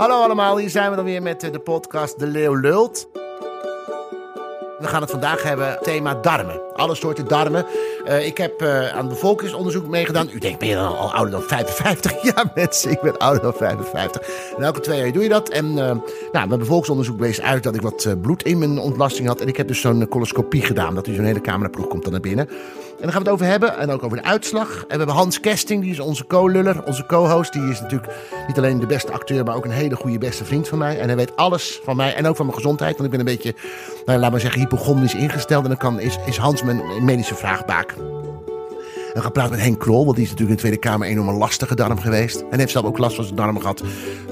Hallo allemaal, hier zijn we dan weer met eh, de podcast De Leeuw Lult. We gaan het vandaag hebben, thema darmen. Alle soorten darmen. Eh, ik heb eh, aan bevolkingsonderzoek meegedaan. U denkt, ben je dan al ouder dan 55? Ja mensen, ik ben ouder dan 55. En elke twee jaar doe je dat. En nou, mijn bevolkingsonderzoek wees uit dat ik wat bloed in mijn ontlasting had. En ik heb dus zo'n coloscopie gedaan. Dat u zo'n hele cameraploeg komt dan naar binnen. En daar gaan we het over hebben. En ook over de uitslag. En we hebben Hans Kesting, die is onze co-luller, onze co-host. Die is natuurlijk niet alleen de beste acteur, maar ook een hele goede beste vriend van mij. En hij weet alles van mij en ook van mijn gezondheid. Want ik ben een beetje, nou, laat maar zeggen, hypochondrisch ingesteld. En dan kan, is, is Hans mijn medische vraagbaak. En praten met Henk Krol, want die is natuurlijk in de Tweede Kamer een enorm lastige darm geweest. En heeft zelf ook last van zijn darm gehad,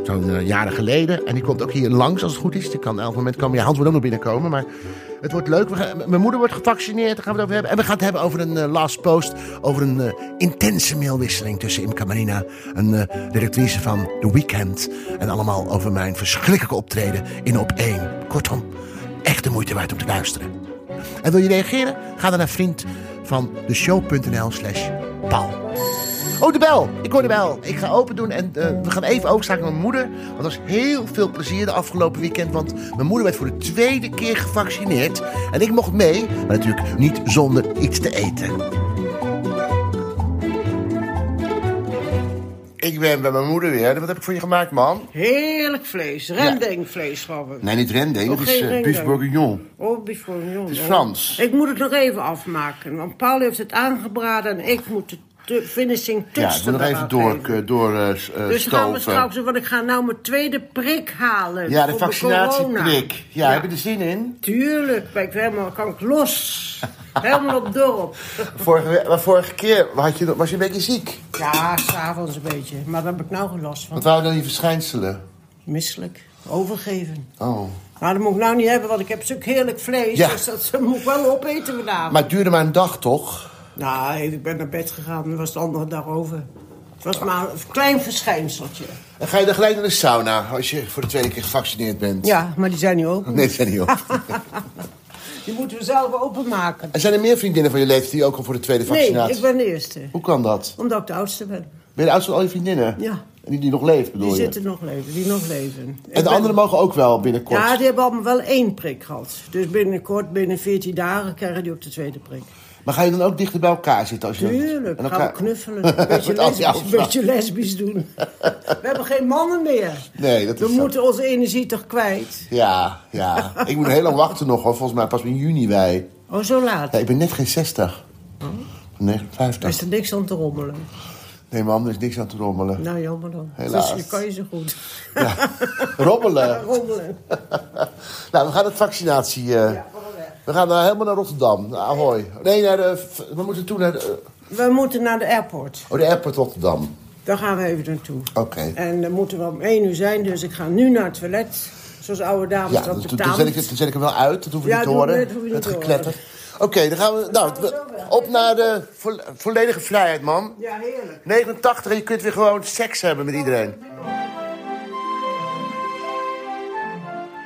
zo'n eh, jaren geleden. En die komt ook hier langs als het goed is. Die kan elk moment komen. Ja, Hans moet ook nog binnenkomen, maar het wordt leuk. Mijn moeder wordt gevaccineerd, daar gaan we het over hebben. En we gaan het hebben over een eh, last post, over een eh, intense mailwisseling tussen Imca Marina, een eh, directrice van The Weeknd. En allemaal over mijn verschrikkelijke optreden in Op 1. Kortom, echt de moeite waard om te luisteren. En wil je reageren? Ga dan naar vriend van de show.nl slash Paul. Oh, de bel. Ik hoor de bel. Ik ga open doen en eh, we gaan even overschakelen naar mijn moeder. Want er was heel veel plezier de afgelopen weekend. Want mijn moeder werd voor de tweede keer gevaccineerd. En ik mocht mee, maar natuurlijk niet zonder iets te eten. Ik ben bij mijn moeder weer. Wat heb ik voor je gemaakt, man? Heerlijk vlees. Rendengvlees, geloof ik. Nee, niet rendeng. Oh, Het is uh, beef bourguignon. Oh, beef bourguignon. Het is Oh. Frans. Ik moet het nog even afmaken. Want Paul heeft het aangebraden en ik moet de finishing Ja, touch ik moet nog even door, eh, door eh, eh, Dus gaan we straks, want ik ga nou mijn tweede prik halen. Ja, de vaccinatieprik. Ja, Ja, heb je er zin in? Tuurlijk, ben ik helemaal, kan ik los. helemaal op dorp. Vorige, maar vorige keer had je, was je een beetje ziek. Ja, s'avonds een beetje. Maar daar heb ik nou geen last van. Wat waren dan die verschijnselen? Misselijk. Overgeven. Oh. Maar dat moet ik nou niet hebben, want ik heb zulk heerlijk vlees. Ja. Dus dat moet ik wel opeten vanavond. Maar het duurde maar een dag, toch? Nou, ik ben naar bed gegaan en was de andere dag over. Het was maar een klein verschijnseltje. En ga je dan gelijk naar de sauna als je voor de tweede keer gevaccineerd bent? Ja, maar die zijn niet open. Nee, dat zijn niet op. Die moeten we zelf openmaken. En zijn er meer vriendinnen van je leeftijd die ook al voor de tweede Nee, vaccinatie... ik ben de eerste. Hoe kan dat? Omdat ik de oudste ben. Ben je de oudste van al je vriendinnen? Ja. En die, die nog leeft, bedoel Die je? zitten nog leven, die nog leven. En Ik de ben- anderen mogen ook wel binnenkort? Ja, die hebben allemaal wel één prik gehad. Dus binnenkort, binnen 14 dagen, krijgen die ook de tweede prik. Maar ga je dan ook dichter bij elkaar zitten? Als je Tuurlijk, en gaan elkaar- we knuffelen. Een beetje, lesbisch, een beetje lesbisch doen. We hebben geen mannen meer. Nee, dat is We zo. moeten onze energie toch kwijt? Ja, ja. Ik moet heel lang wachten nog, hoor. Volgens mij pas in juni wij. Oh, zo laat. Ja, ik ben net geen 60. Nee, Er 50. is er niks aan te rommelen. Nee, man, er is niks aan te rommelen. Nou, jammer dan. Helaas. Dus je kan je zo goed. Ja. Rommelen. Rommelen. Nou, we gaan het vaccinatie... eh, Ja. We gaan eh, helemaal naar Rotterdam. Naar Ahoy. Nee, naar de... We moeten toen naar de... We moeten naar de airport. Oh, de airport Rotterdam. Daar gaan we even naartoe. Oké. En dan moeten we om één uur zijn, dus ik ga nu naar het toilet. Zoals oude dames Ja, dat dus, toen, ik, het- toen zet ik hem wel uit. Dat hoeven we Ja, niet te horen. nee, dat hoef je niet het te gekletter. Oké, dan gaan we... Nou, we- op naar de vo- volledige vrijheid, man. Ja, heerlijk. 89 en je kunt weer gewoon seks hebben met iedereen.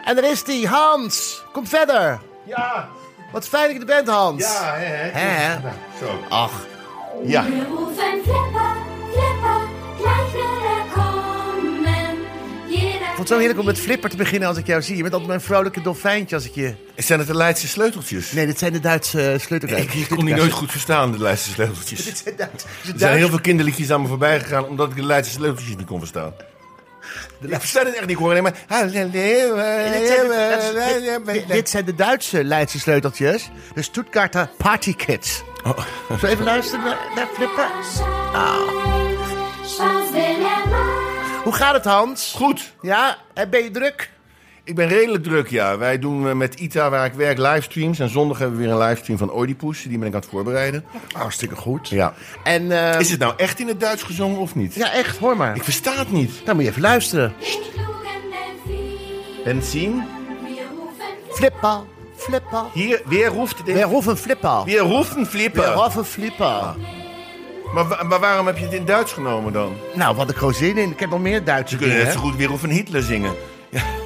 En daar is die, Hans. Kom verder. Ja, Wat fijn dat je er bent, Hans. ja, hè, hè. Hè? Nou, zo. Ach, ja. Wir rufen Flipper, Flipper, gleich will er kommen. Jeder Ik vond het zo heerlijk om met Flipper te beginnen als ik jou zie. Je bent altijd mijn vrolijke dolfijntje als ik je... Zijn het de Leidse sleuteltjes? Nee, dit zijn de Duitse uh, sleutelkasten. Ik kon die nooit goed verstaan, de Leidse sleuteltjes. Dit zijn Duitse... Er zijn heel veel kinderliedjes aan me voorbij gegaan omdat ik de Leidse sleuteltjes niet kon verstaan. Ik versta het echt niet, ik hoor alleen maar... Dit, dit zijn de Duitse Leidse sleuteltjes. De Stuttgarter Party Kids. Oh. Zullen we even luisteren naar, Flipper? Er machen. Hoe gaat het, Hans? Goed, Ja, en ben je druk? Ik ben redelijk druk, ja. Wij doen eh, met ITA, waar ik werk, livestreams. En zondag hebben we weer een livestream van Oedipus. Die ben ik aan het voorbereiden. Hartstikke goed. Ja. En, eh, Is het nou echt in het Duits gezongen of niet? Ja, echt, hoor maar. Ik versta het niet. Dan moet je even luisteren. Benzin? Flipper, Flipper. Hier, weer roeft... We roepen Flipper. Weer roefen We flippen. roepen Flipper. Maar, maar waarom heb je het in Duits genomen dan? Nou, wat ik gewoon zin in. Ik heb nog meer Duitse Ze kunnen dingen. net zo goed weer roepen Hitler zingen. Ja.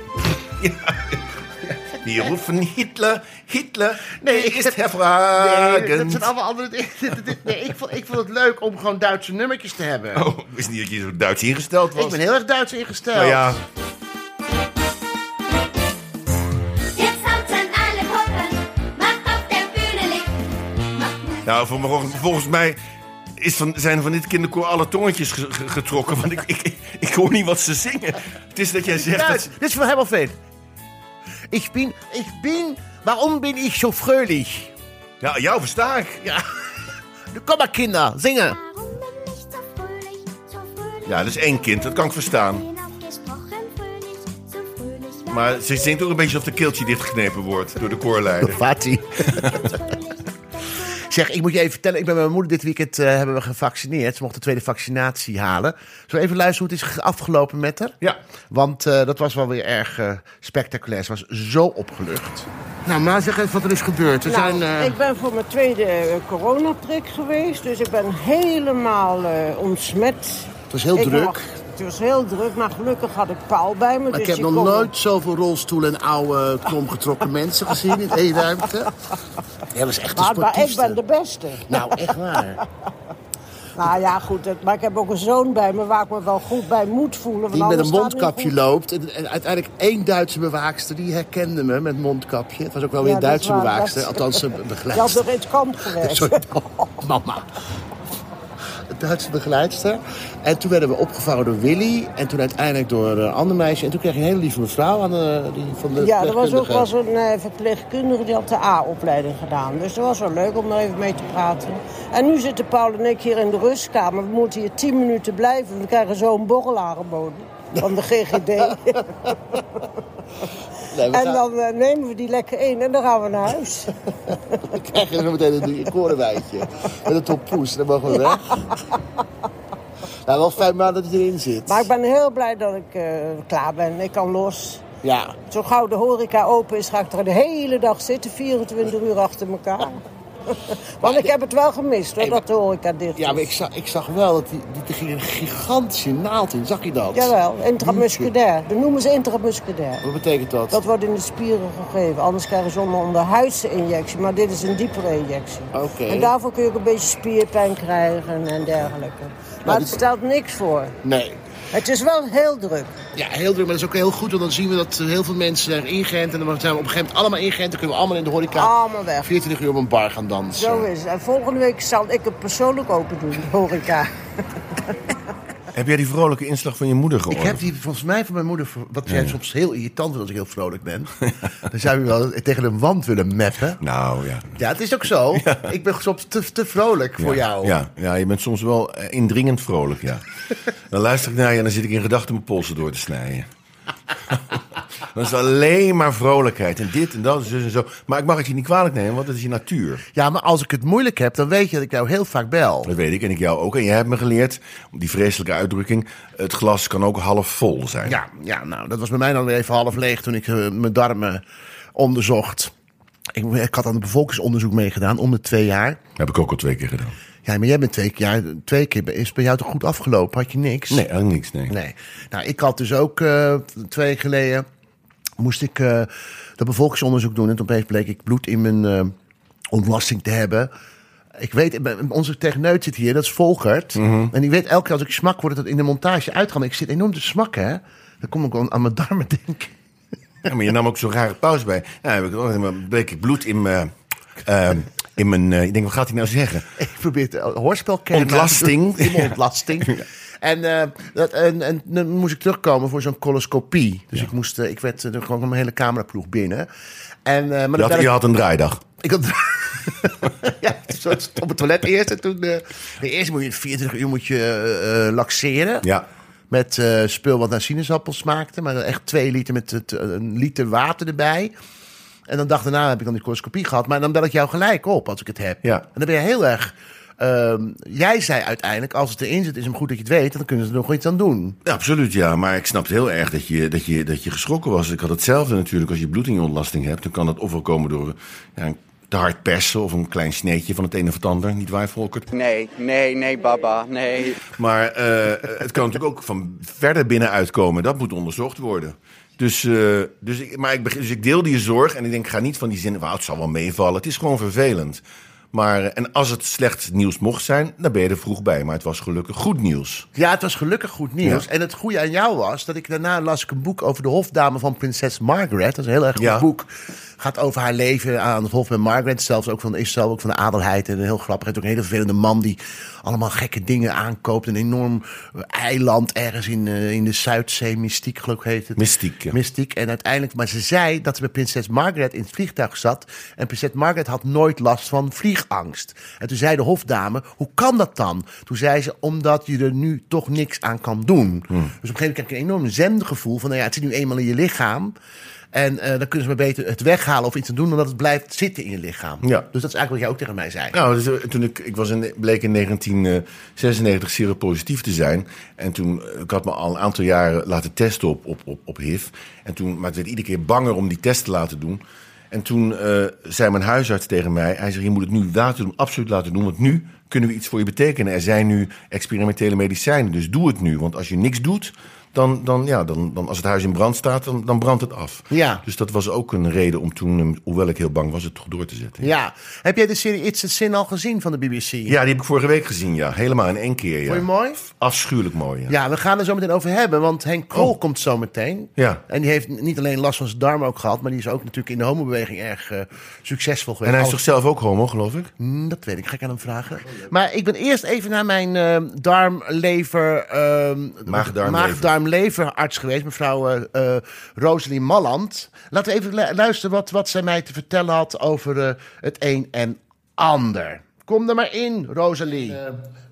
Wir rufen Hitler, Hitler, nee, ik, is hervragend. Nee, dat zijn allemaal andere dingen. Nee, ik, vond, ik vond het leuk om gewoon Duitse nummertjes te hebben. Oh, wist niet dat je zo Duits ingesteld was. Ik ben heel erg Duits ingesteld. Nou ja. Nou, volgens, volgens mij is van, zijn van dit kinderkoor alle tongetjes getrokken. Want ik, ik, ik hoor niet wat ze zingen. Het is dat jij zegt... Duits. dat ze... Dit is van Hemelveen. Ik ben, ik ben, waarom ben ik zo fröhlich? Ja, jou versta ik. Ja. Kom maar, Kinder, zingen. Warum bin ich? Ja, dat is één kind, dat kan ik verstaan. Bin. Maar ze zingt ook een beetje alsof de keeltje dichtgeknepen wordt door de koorleider. Fati. Zeg, ik moet je even vertellen. Ik ben met mijn moeder dit weekend eh, hebben we gevaccineerd. Ze mocht de tweede vaccinatie halen. Zullen we even luisteren hoe het is afgelopen met haar? Ja. Want eh, dat was wel weer erg eh, spectaculair. Ze was zo opgelucht. Nou, maar zeg even wat er is gebeurd. Er Nou, zijn, eh, Ik ben voor mijn tweede coronaprik geweest, dus ik ben helemaal eh, ontsmet. Het was heel Ik druk. mag- het was heel druk, maar gelukkig had ik Paul bij me. Maar ik dus heb nog kon- nooit zoveel rolstoelen en oude, kromgetrokken mensen gezien in één ruimte. Is echt de Maar, maar ik ben de beste. Nou, echt waar. Nou ja, goed, het- maar ik heb ook een zoon bij me waar ik me wel goed bij moet voelen. want Die met een mondkapje loopt. En, en uiteindelijk één Duitse bewaakster, die herkende me met mondkapje. Het was ook wel weer Ja, een Duitse bewaakster. Althans, een Je had nog in het kamp. Sorry, oh, mama. Duitse begeleidster. En toen werden we opgevangen door Willy. En toen uiteindelijk door een ander meisje. En toen kreeg je een hele lieve mevrouw aan de, die van de Ja, er was ook was een eh, verpleegkundige die had de A-opleiding gedaan. Dus dat was wel leuk om er even mee te praten. En nu zitten Paul en ik hier in de rustkamer. We moeten hier tien minuten blijven. We krijgen zo een borrel aangeboden van de GGD. Nee, en gaan- dan eh, nemen we die lekker in en dan gaan we naar huis. Dan krijg je zo meteen een korenwijtje. Met een top poes. Dan mogen we weg. Nou, wel fijn maar dat hij erin zit. Maar ik ben heel blij dat ik eh, klaar ben. Ik kan los. Ja, Zo gauw de horeca open is, ga ik er de hele dag zitten. 24 uur achter elkaar. Want ik heb het wel gemist hoor, Hey, maar- dat de horeca dicht ja maar ik zag, ik zag wel dat die, die, er ging een gigantische naald in. Zag je dat? Jawel, intramusculair. Dat noemen ze intramusculair. Wat betekent dat? Dat wordt in de spieren gegeven. Anders krijgen ze een onderhuidse injectie. Maar dit is een diepere injectie. Oké. En daarvoor kun je ook een beetje spierpijn krijgen en dergelijke. Maar dit- het stelt niks voor. Nee. Het is wel heel druk. Ja, heel druk, maar dat is ook heel goed. Want dan zien we dat heel veel mensen zijn ingeënt. En dan zijn we op een gegeven moment allemaal ingeënt. Dan kunnen we allemaal in de horeca Allemaal weg. 24 uur op een bar gaan dansen. Zo is het. En volgende week zal ik het persoonlijk open doen, de horeca. Heb jij die vrolijke inslag van je moeder gehoord? Ik heb die volgens mij van mijn moeder, wat jij soms heel irritant vindt als ik heel vrolijk ben. dan zou je wel tegen een wand willen meppen. Nou ja. Ja, het is ook zo. Ik ben soms te, te vrolijk voor jou. Ja, ja, je bent soms wel eh, indringend vrolijk, ja. dan luister ik naar je en dan zit ik in gedachten mijn polsen door te snijden. dan is het alleen maar vrolijkheid. En dit en dat en zo. Maar ik mag het je niet kwalijk nemen, want het is je natuur. Ja, maar als ik het moeilijk heb, dan weet je dat ik jou heel vaak bel. Dat weet ik en ik jou ook. En jij hebt me geleerd, die vreselijke uitdrukking... het glas kan ook half vol zijn. Ja, ja, nou, dat was bij mij dan weer even half leeg toen ik eh, mijn darmen onderzocht. Ik, ik had aan een bevolkingsonderzoek meegedaan om de twee jaar. heb ik ook al twee keer gedaan. Ja, maar jij bent twee keer, ja, twee keer is bij jou toch goed afgelopen? Had je niks? Nee, eigenlijk niks, nee. Nee. Nou, ik had dus ook eh, twee weken geleden moest ik eh dat bevolkingsonderzoek doen en toen opeens bleek ik bloed in mijn eh, ontlasting te hebben. Ik weet, onze techneut zit hier, dat is Volkert. En die weet elke keer als ik smak, wordt het in de montage uitgaan. Maar ik zit enorm te smakken, hè. Dan kom ik gewoon aan mijn darmen denken. Ja, maar je nam ook zo'n rare pauze bij. Ja, ook bleek ik bloed in mijn... in mijn eh, ik denk, wat gaat hij nou zeggen? Ik probeer het eh, hoorspel kennen. Ontlasting. In mijn ontlasting. En, eh, dat, en, en dan moest ik terugkomen voor zo'n coloscopie. Dus ik, moest, ik werd eh, gewoon mijn hele cameraploeg binnen. En, maar Je had, je had een draaidag. Ik had... ja, op het toilet eerst. En toen... nee, eerst moet je 24 uur moet je laxeren. Ja. Met eh, spul wat naar sinaasappel smaakte. Maar echt twee liter met het, een liter water erbij. En dan dag daarna heb ik dan die coloscopie gehad. Maar dan bel ik jou gelijk op als ik het heb. Ja. En dan ben je heel erg... ehm, jij zei uiteindelijk, als het erin zit, is het goed dat je het weet. En dan kunnen ze er nog iets aan doen. Ja, absoluut, ja. Maar ik snap heel erg dat je, dat, je, dat je geschrokken was. Ik had hetzelfde natuurlijk. Als je bloed in je ontlasting hebt, dan kan dat ofwel komen door ja, een te hard persen... of een klein sneetje van het een of het ander. Niet waar, Volkert? Nee, nee, nee, baba, nee. Maar eh, het kan natuurlijk ook van verder binnenuit komen. Dat moet onderzocht worden. Dus, eh, dus, ik, maar ik, begin- dus ik deel die zorg en ik denk, ik ga niet van die zin... "Wauw, het zal wel meevallen. Het is gewoon vervelend. Maar, eh, en als het slecht nieuws mocht zijn, dan ben je er vroeg bij. Maar het was gelukkig goed nieuws. Ja, het was gelukkig goed nieuws. Ja. En het goede aan jou was dat ik daarna las ik een boek over de hofdame van prinses Margaret. Dat is een heel erg goed Ja. boek. Gaat over haar leven aan het hof met Margaret. Zelfs ook van, is zelf ook van de adelheid. En heel grappig. Het is ook een hele vervelende man die allemaal gekke dingen aankoopt. Een enorm eiland ergens in, eh, in de Zuidzee. Mystiek geloof ik heet het. Mystiek, ja. Mystiek. En uiteindelijk, maar ze zei dat ze met prinses Margaret in het vliegtuig zat. En prinses Margaret had nooit last van vliegangst. En toen zei de hofdame, hoe kan dat dan? Toen zei ze, omdat je er nu toch niks aan kan doen. Dus op een gegeven moment krijg je een enorm zengevoel van, nou ja, het zit nu eenmaal in je lichaam. En eh, dan kunnen ze maar beter het weghalen of iets aan doen, dan dat het blijft zitten in je lichaam. Ja. Dus dat is eigenlijk wat jij ook tegen mij zei. Nou, dus, eh, toen ik, ik was in, bleek in 1996 seropositief te zijn. En toen, eh, ik had me al een aantal jaren laten testen op, op, op, op HIV. En toen, maar het werd iedere keer banger om die test te laten doen. En toen eh, zei mijn huisarts tegen mij, hij zegt, je moet het nu laten doen, absoluut laten doen. Want nu kunnen we iets voor je betekenen. Er zijn nu experimentele medicijnen, dus doe het nu. Want als je niks doet, dan, dan, ja, dan, dan als het huis in brand staat, dan, dan brandt het af. Ja. Dus dat was ook een reden om toen, hoewel ik heel bang was, het toch door te zetten. Ja. Heb jij de serie It's a Sin al gezien van de BBC? Ja, die heb ik vorige week gezien, ja. Helemaal in één keer, ja. Vond je mooi? Afschuwelijk mooi, ja. Ja, we gaan er zo meteen over hebben, want Henk Krol Oh. komt zo meteen. Ja. En die heeft niet alleen last van zijn darmen ook gehad, maar die is ook natuurlijk in de homobeweging erg eh, succesvol geweest. En hij is toch zelf ook homo, geloof ik? Hmm, dat weet ik, ga ik aan hem vragen. Maar ik ben eerst even naar mijn eh darm-lever... ehm, Maag-darm-lever. Maag-darm-leverarts geweest, mevrouw eh eh Rosalie Malland. Laten we even lu- luisteren wat, wat zij mij te vertellen had over eh, het een en ander. Kom er maar in, Rosalie.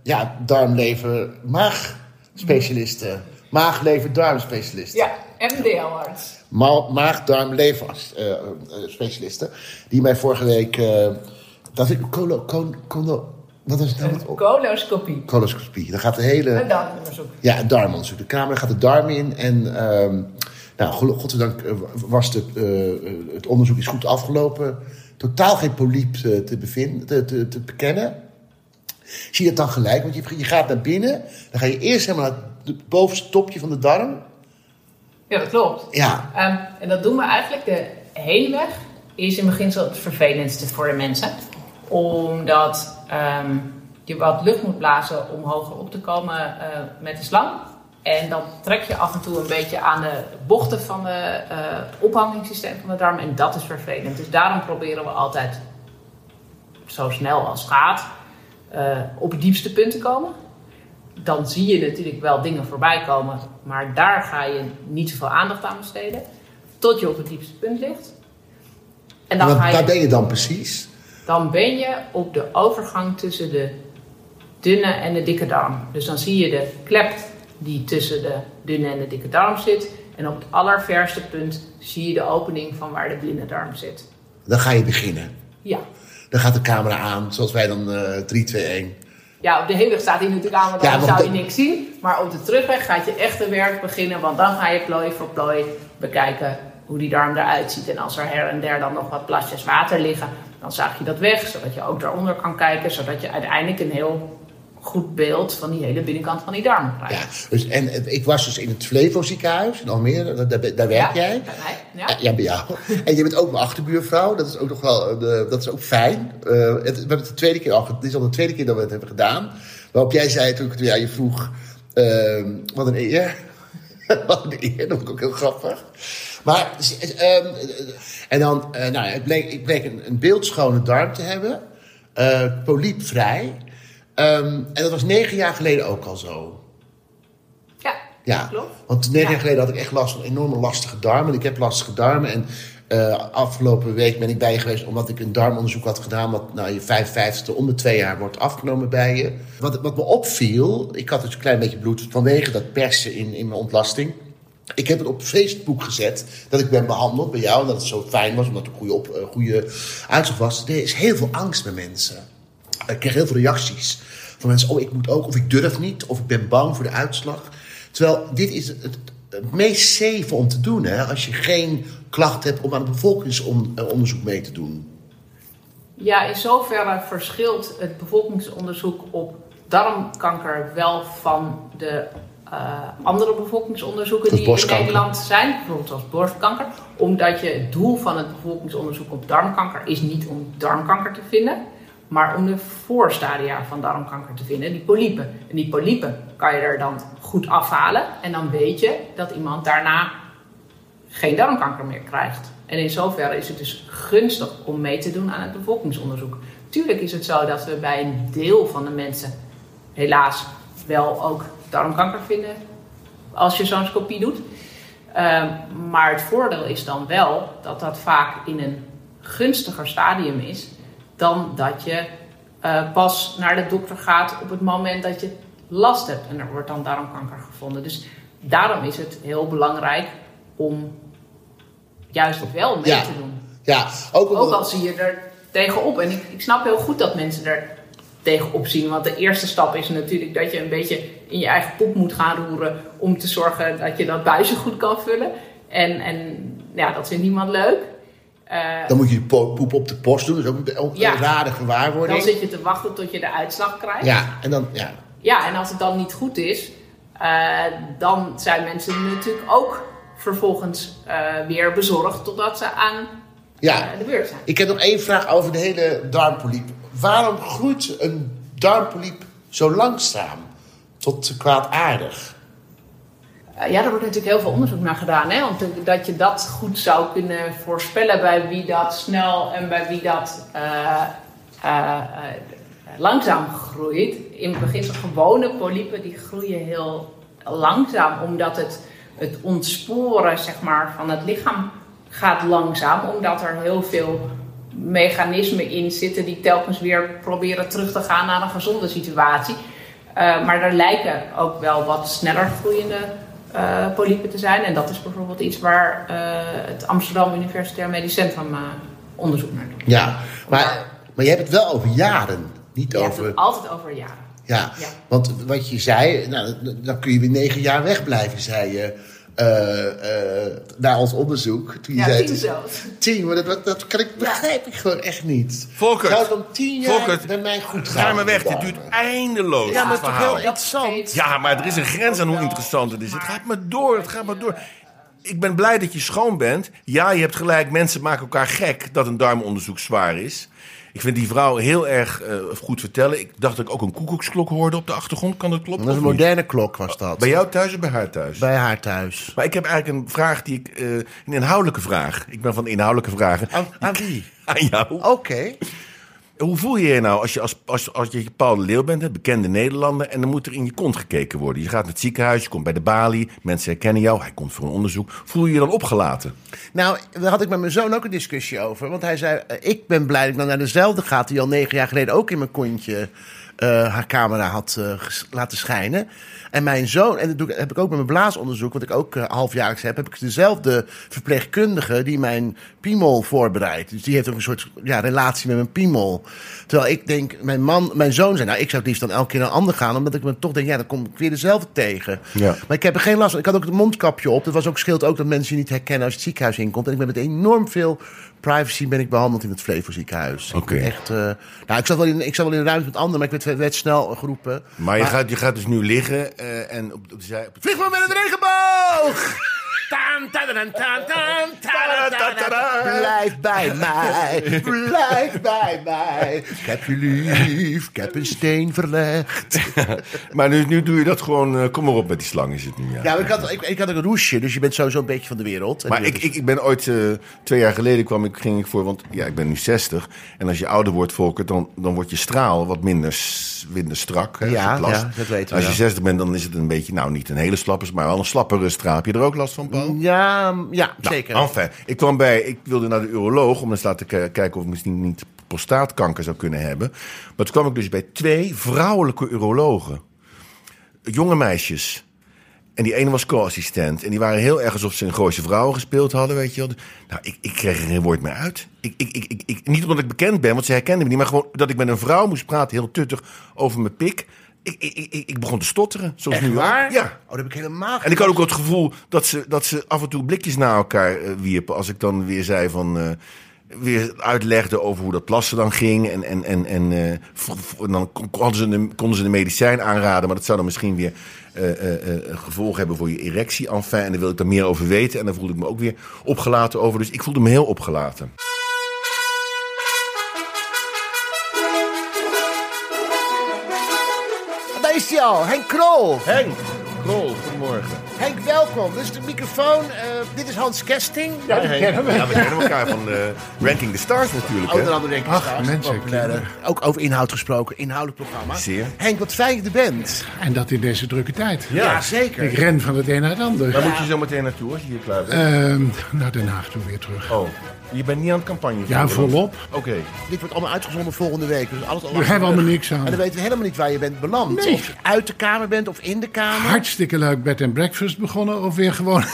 ja, darm-lever, maag-specialisten. Maag-lever-darm-specialisten. Ja, MDL-arts. Ma- maag-darm-lever-specialisten. die mij vorige week. eh, dat ik. Colo, colo, colo, wat is nou? met- Coloscopie. Coloscopie. Dan gaat de hele. En dan onderzoek. Ja, het darmonderzoek. De kamer gaat de darm in. En. ehm nou, godzijdank eh, was het, eh, het onderzoek is goed afgelopen. Totaal geen polyp eh, te, bevinden, te, te, te bekennen. Zie je het dan gelijk? Want je, je gaat naar binnen. Dan ga je eerst helemaal naar het bovenste topje van de darm. Ja, dat klopt. Ja, Ehm, en dat doen we eigenlijk de hele weg. Is in beginsel het vervelendste voor de mensen. Omdat ehm, je wat lucht moet blazen om hoger op te komen eh, met de slang. En dan trek je af en toe een beetje aan de bochten van het ophangingsysteem van de darm. En dat is vervelend. Dus daarom proberen we altijd zo snel als gaat eh, op het diepste punt te komen. Dan zie je natuurlijk wel dingen voorbij komen, maar daar ga je niet zoveel aandacht aan besteden. Tot je op het diepste punt ligt. En dan, Waar- ga waar je, ben je dan precies? Dan ben je op de overgang tussen de dunne en de dikke darm. Dus dan zie je de klep die tussen de dunne en de dikke darm zit. En op het allerverste punt zie je de opening van waar de dunne darm zit. Dan ga je beginnen. Ja. Dan gaat de camera aan, zoals wij dan eh 3, 2, 1. Ja, op de heenweg staat hij natuurlijk aan, want dan zou je de- niks zien. Maar op de terugweg gaat je echte werk beginnen, want dan ga je plooi voor plooi bekijken hoe die darm eruit ziet. En als er her en der dan nog wat plasjes water liggen, dan zaag je dat weg, zodat je ook daaronder kan kijken, zodat je uiteindelijk een heel goed beeld van die hele binnenkant van die darm Ja, krijgt. dus, en ik was dus in het Flevo ziekenhuis in Almere, daar, daar, daar werk jij. bij mij, ja. Eh, Ja, bij jou. En je bent ook mijn achterbuurvrouw. Dat is ook nog wel, eh, dat is ook fijn. Eh, het, we hebben het de tweede keer al, dit is al de tweede keer dat we het hebben gedaan. Waarop jij zei toen ik ja, je vroeg, ehm, wat een eer. eer, dat vond ik ook heel grappig. Maar, eh, ehm, eh, en dan, eh, nou, het bleek, ik bleek een, een beeldschone darm te hebben. eh polypvrij. Ehm, en dat was negen jaar geleden ook al zo. Ja, Ja, klopt. want negen Ja. jaar geleden had ik echt last van enorme lastige darmen. Ik heb lastige darmen en eh, afgelopen week ben ik bij je geweest omdat ik een darmonderzoek had gedaan. Wat nou, je 55ste om de twee jaar wordt afgenomen bij je. Wat, wat me opviel, ik had dus een klein beetje bloed vanwege dat persen in, in mijn ontlasting. Ik heb het op Facebook gezet dat ik ben behandeld bij jou. En dat het zo fijn was, omdat er een goede, op, eh, goede uitslag was. Er is heel veel angst bij mensen. Ik kreeg heel veel reacties van mensen. Oh, ik moet ook, of ik durf niet, of ik ben bang voor de uitslag. Terwijl dit is het, het meest safe om te doen, hè, als je geen klacht hebt om aan het bevolkingsonderzoek mee te doen. Ja, in zoverre verschilt het bevolkingsonderzoek op darmkanker wel van de eh, andere bevolkingsonderzoeken die in. Nederland zijn, bijvoorbeeld zoals borstkanker. Omdat je het doel van het bevolkingsonderzoek op darmkanker is niet om darmkanker te vinden, maar om de voorstadia van darmkanker te vinden, die polypen. En die polypen kan je er dan goed afhalen en dan weet je dat iemand daarna geen darmkanker meer krijgt. En in zoverre is het dus gunstig om mee te doen aan het bevolkingsonderzoek. Tuurlijk is het zo dat we bij een deel van de mensen helaas wel ook darmkanker vinden als je zo'n scopie doet. Ehm, maar het voordeel is dan wel dat dat vaak in een gunstiger stadium is dan dat je eh, pas naar de dokter gaat op het moment dat je last hebt en er wordt dan darmkanker gevonden. Dus daarom is het heel belangrijk om juist wel mee Ja. te doen. Ja, ook, Ook al zie je er tegenop. En ik, ik snap heel goed dat mensen er tegenop zien. Want de eerste stap is natuurlijk dat je een beetje in je eigen poep moet gaan roeren. Om te zorgen dat je dat buisje goed kan vullen. En, en ja, dat vindt niemand leuk. Eh, Dan moet je poep op de post doen. Dat is ook een, ook Ja. een rare gewaarwording. dan zit je te wachten tot je de uitslag krijgt. Ja, en dan, ja. Ja, en als het dan niet goed is, eh, dan zijn mensen natuurlijk ook vervolgens eh, weer bezorgd totdat ze aan ja. eh, de beurt zijn. Ik heb nog één vraag over de hele darmpoliep. Waarom groeit een darmpoliep zo langzaam tot kwaadaardig? Eh, ja, er wordt natuurlijk heel veel onderzoek naar gedaan. Hè? Te- dat je dat goed zou kunnen voorspellen bij wie dat snel en bij wie dat langzaam groeit. In beginsel gewone polypen die groeien heel langzaam, omdat het, het ontsporen zeg maar, van het lichaam gaat langzaam. Omdat er heel veel mechanismen in zitten die telkens weer proberen terug te gaan naar een gezonde situatie. Eh, maar er lijken ook wel wat sneller groeiende eh, polypen te zijn. En dat is bijvoorbeeld iets waar eh, het Amsterdam Universitair Medisch Centrum onderzoek naar doet. Ja, maar, maar je hebt het wel over jaren. Niet Je hebt over... het altijd over jaren. Ja, Ja. want wat je zei, nou, dan kun je weer negen jaar wegblijven, zei je. eh, eh, na ons onderzoek. Toen je Ja, zei, tien zelfs. Tien, maar dat, dat, kan ik, begrijp ik gewoon echt niet. Volkert. Zou dan tien jaar Volkert, bij mij goed gaan? Ga maar weg, dit duurt eindeloos. Ja, maar het is heel interessant. Ja, maar er is een grens aan hoe interessant het is. Het gaat maar door, het gaat maar door. Ik ben blij dat je schoon bent. Ja, je hebt gelijk, mensen maken elkaar gek dat een darmonderzoek zwaar is. Ik vind die vrouw heel erg eh, goed vertellen. Ik dacht dat ik ook een koekoeksklok hoorde op de achtergrond. Kan dat kloppen? Dat is een niet? moderne klok was dat. Bij jou thuis of bij haar thuis? Bij haar thuis. Maar ik heb eigenlijk een vraag die ik... eh, een inhoudelijke vraag. Ik ben van inhoudelijke vragen. Aan, aan wie? Aan jou. Oké. Hoe voel je je nou als je als, als, als je Paul de Leeuw bent, bekende Nederlander, en dan moet er in je kont gekeken worden? Je gaat naar het ziekenhuis, je komt bij de balie, mensen herkennen jou, hij komt voor een onderzoek. Voel je je dan opgelaten? Nou, daar had ik met mijn zoon ook een discussie over. Want hij zei, eh, ik ben blij dat ik dan naar dezelfde gaat... die al negen jaar geleden ook in mijn kontje haar camera had eh, laten schijnen. En mijn zoon, en dat doe ik, heb ik ook met mijn blaasonderzoek... wat ik ook eh, halfjaarlijks heb... heb ik dezelfde verpleegkundige die mijn piemel voorbereidt. Dus die heeft ook een soort ja, relatie met mijn piemel. Terwijl ik denk, mijn, man, mijn zoon zei... nou, ik zou het liefst dan elke keer naar een ander gaan... omdat ik me toch denk, ja, dan kom ik weer dezelfde tegen. Ja. Maar ik heb er geen last van. Ik had ook het mondkapje op. Dat was ook, scheelt ook dat mensen je niet herkennen als je het ziekenhuis inkomt. En ik ben met enorm veel privacy ben ik behandeld in het Flevo ziekenhuis. Oké. Echt, eh, nou, ik zat, wel in, ik zat wel in de ruimte met anderen, maar ik werd, werd snel geroepen. Maar je, gaat, je gaat dus nu liggen eh, en op, op de zij... Vlieg maar met een regenboog! Blijf bij mij, blijf bij mij. Ik heb je lief, ik heb een steen verlegd. Maar nu, nu doe je dat gewoon, eh, kom maar op met die slang is het nu. Ja. Ja, maar ik had, ik, ik had ook een roesje, dus je bent sowieso een beetje van de wereld. En Maar ik, ik, ik ben ooit, eh, twee jaar geleden kwam ik, ging ik voor, want ja, ik ben nu 60. En als je ouder wordt, Volker, dan, dan wordt je straal wat minder, minder strak. Hè, als Ja, ja, dat weten we, Als je ja. 60 bent, dan is het een beetje, nou niet een hele slappe, maar wel een slappere straal. Heb je er ook last van, Paul? Ja, ja Nou, zeker. Enfin, ik kwam bij, ik wilde naar de uroloog om eens laten kijken of ik misschien niet prostaatkanker zou kunnen hebben. Maar toen kwam ik dus bij twee vrouwelijke urologen. Jonge meisjes. En die ene was co-assistent. En die waren heel erg alsof ze een Gooise Vrouwen gespeeld hadden, weet je wel. Nou, ik, ik kreeg er geen woord meer uit. Ik, ik, ik, ik- niet omdat ik bekend ben, want ze herkenden me niet. Maar gewoon dat ik met een vrouw moest praten, heel tuttig, over mijn pik. Ik, ik, ik, ik begon te stotteren. Zoals Echt nu ook. waar? Ja. Oh, dat heb ik helemaal En ik had ook het gevoel dat ze, dat ze af en toe blikjes naar elkaar eh, wierpen. Als ik dan weer zei van. eh, weer uitlegde over hoe dat plassen dan ging. En, en, en, en eh, en dan kon- konden ze, de, konden ze de medicijn aanraden. Maar dat zou dan misschien weer eh, eh, eh, een gevolg hebben voor je erectie. Enfin, en daar wil ik daar meer over weten. En daar voelde ik me ook weer opgelaten over. Dus ik voelde me heel opgelaten. Is hij al, Henk Krol. Henk, Krol, goedemorgen. Henk, welkom. Dit is de microfoon. eh, dit is Hans Kesting. Ja, die kennen we. Ja, we kennen elkaar van eh, Ranking the Stars natuurlijk. Onder andere denk ik Ach, Stars, mensen, populaire- Ook over inhoud gesproken, inhoudelijk programma. Zeer. Henk, wat fijn dat je er bent. En dat in deze drukke tijd. Ja, zeker. Ik ren van het een naar het ander. Waar moet je zo meteen naartoe als je hier klaar bent? Ehm, naar Den Haag toe weer terug. oh, je bent niet aan het campagne Ja, volop. Oké. Dit wordt allemaal uitgezonden volgende week. Dus alles al We hebben allemaal niks aan. En dan weten we helemaal niet waar je bent beland. Nee. Of je uit de kamer bent of in de kamer. Hartstikke leuk bed and breakfast begonnen. Of weer gewoon...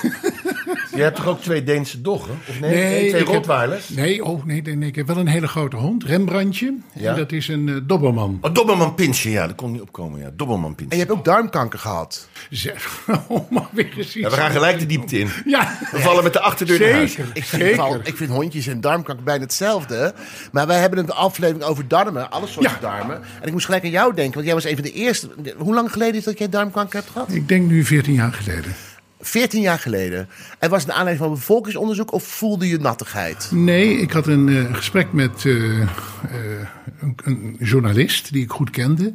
Je hebt toch ook twee Deense doggen? Of nee, Nee, nee, twee ik heb- Rottweilers? Nee, oh, nee, nee, nee, ik heb wel een hele grote hond. Rembrandtje. Ja? En dat is een eh, dobberman. Oh, Dobbelman Pinsje, ja, dat kon niet opkomen. Ja. Dobbelman En Pinsje. je hebt ook darmkanker gehad. Zeg, oh, maar weer eens. Ja, we gaan gelijk de diepte in. Ja, We vallen met de achterdeur naar huis. zeker. Ik vind, zeker. ik vind hondjes en darmkanker bijna hetzelfde. Maar wij hebben een aflevering over darmen. Alle soorten Ja. darmen. En ik moest gelijk aan jou denken. Want jij was een van de eerste. Hoe lang geleden is dat jij darmkanker hebt gehad? Ik denk nu 14 jaar geleden. 14 jaar geleden. En was het naar aanleiding van een bevolkingsonderzoek of voelde je nattigheid? Nee, ik had een eh, gesprek met eh, eh, een, een journalist die ik goed kende.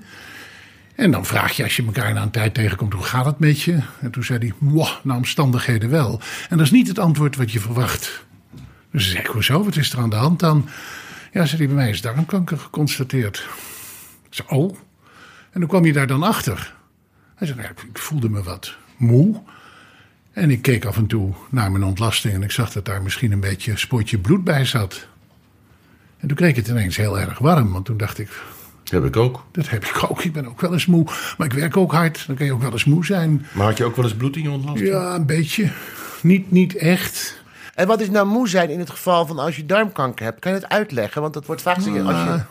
En dan vraag je als je elkaar na een tijd tegenkomt, hoe gaat het met je? En toen zei hij, "Mwah, naar omstandigheden wel. En dat is niet het antwoord wat je verwacht. Dus ik hoezo, wat is er aan de hand dan? Ja, zei hij, bij mij is darmkanker geconstateerd. Ik zei, oh. En toen kwam je daar dan achter. Hij zei, nou, ik voelde me wat moe. En ik keek af en toe naar mijn ontlasting en ik zag dat daar misschien een beetje een spotje bloed bij zat. En toen kreeg ik het ineens heel erg warm, want toen dacht ik, Dat heb ik ook. dat heb ik ook. Ik ben ook wel eens moe, maar ik werk ook hard. Dan kan je ook wel eens moe zijn. Maar had je ook wel eens bloed in je ontlasting? Ja, een beetje. Niet, niet echt. En wat is nou moe zijn in het geval van als je darmkanker hebt? Kan je het uitleggen? Want dat wordt vaak gezegd als je... Een je-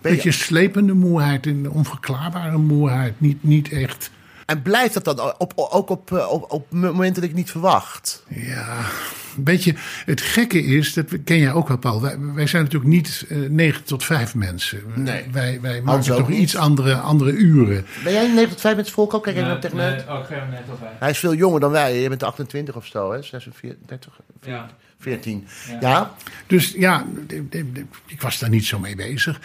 beetje slepende moeheid, een onverklaarbare moeheid. Niet, niet echt. En blijft dat dan op, ook op, eh, op, op momenten dat ik niet verwacht? Ja, een beetje. Het gekke is, dat we- ken jij ook wel, Paul. Wij, wij zijn natuurlijk niet eh 9 tot 5 mensen. Nee. Wij, wij Hans maken ook toch niet. iets andere, andere uren. Ben jij 9 tot 5 met volk ook? Kijk even naar tegen nee, oh, al bij. Hij is veel jonger dan wij. Je bent 28 of zo, hè? 46, 30, Ja. 14. Ja? Dus ja, de- de- ik was daar niet zo mee bezig.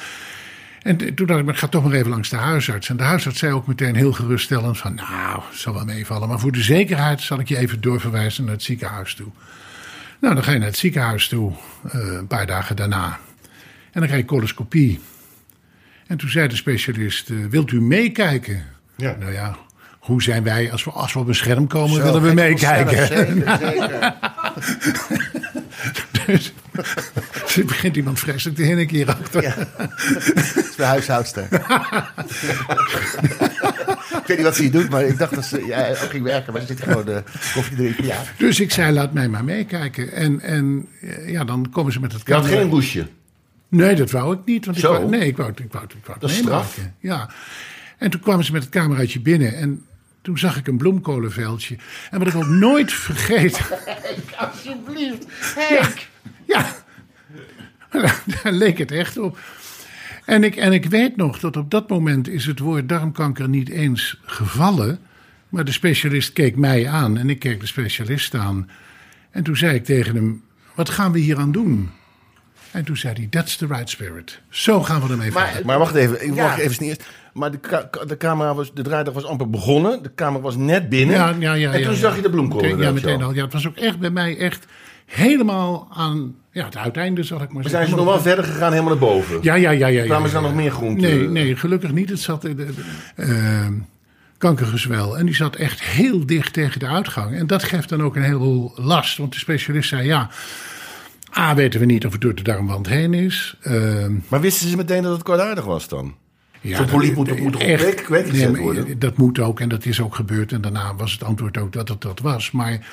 En toen dacht ik, maar ik ga toch maar even langs de huisarts. En de huisarts zei ook meteen heel geruststellend van... nou, zal wel meevallen, maar voor de zekerheid zal ik je even doorverwijzen naar het ziekenhuis toe. Nou, dan ga je naar het ziekenhuis toe, eh, een paar dagen daarna. En dan krijg je coloscopie. En toen zei de specialist, eh, wilt u meekijken? Ja. Nou ja, hoe zijn wij, als we, als we op een scherm komen, Zo, willen we meekijken. Zeker, zeker. Dus er begint iemand vreselijk te hinniken hierachter. Ja. Dat is de huishoudster. ik weet niet wat ze hier doet, maar ik dacht dat ze ja, ook ging werken. Maar ze zit gewoon de koffie te drinken. Ja. Dus ik zei, laat mij maar meekijken. En, en eh, ja, dan komen ze met het Je had geen douche. Nee, dat wou ik niet. Want ik Zo? wou, nee, ik wou, het- ik wou, het- ik wou Dat is meemaken. straf. Ja. En toen kwamen ze met het cameraatje binnen. En toen zag ik een bloemkolenveldje. En wat ik ook nooit vergeet... Alsjeblieft. Henk. Ja, daar leek het echt op. En ik, en ik weet nog dat op dat moment is het woord darmkanker niet eens gevallen. Maar de specialist keek mij aan en ik keek de specialist aan. En toen zei ik tegen hem, wat gaan we hier aan doen? En toen zei hij, that's the right spirit. Zo gaan we ermee Maar- verder. Maar wacht even, ik Ja. wacht even eerst. Maar de, de camera was, de draaidag was amper begonnen. De camera was net binnen. Ja, ja, ja, en toen ja. zag je de bloemkolen. Oké, Ja, meteen al. Ja, het was ook echt bij mij echt helemaal aan ja, het uiteinde, zal ik maar Maar zeggen. zijn ze nog wel verder gegaan, helemaal naar boven? Ja, ja, ja. ja, ja Kwamen ze dan nog meer groenten? Nee, nee, gelukkig niet. Het zat in de, eh, kankergezwel. En die zat echt heel dicht tegen de uitgang. En dat geeft dan ook een heleboel last. Want de specialist zei, ja... A, weten we niet of het door de darmwand heen is. Ehm, Maar wisten ze meteen dat het kwaadaardig was dan? ja, Zo'n dat- poliep moet, echt- nee, worden? Dat moet ook en dat is ook gebeurd. En daarna was het antwoord ook dat het dat was. Maar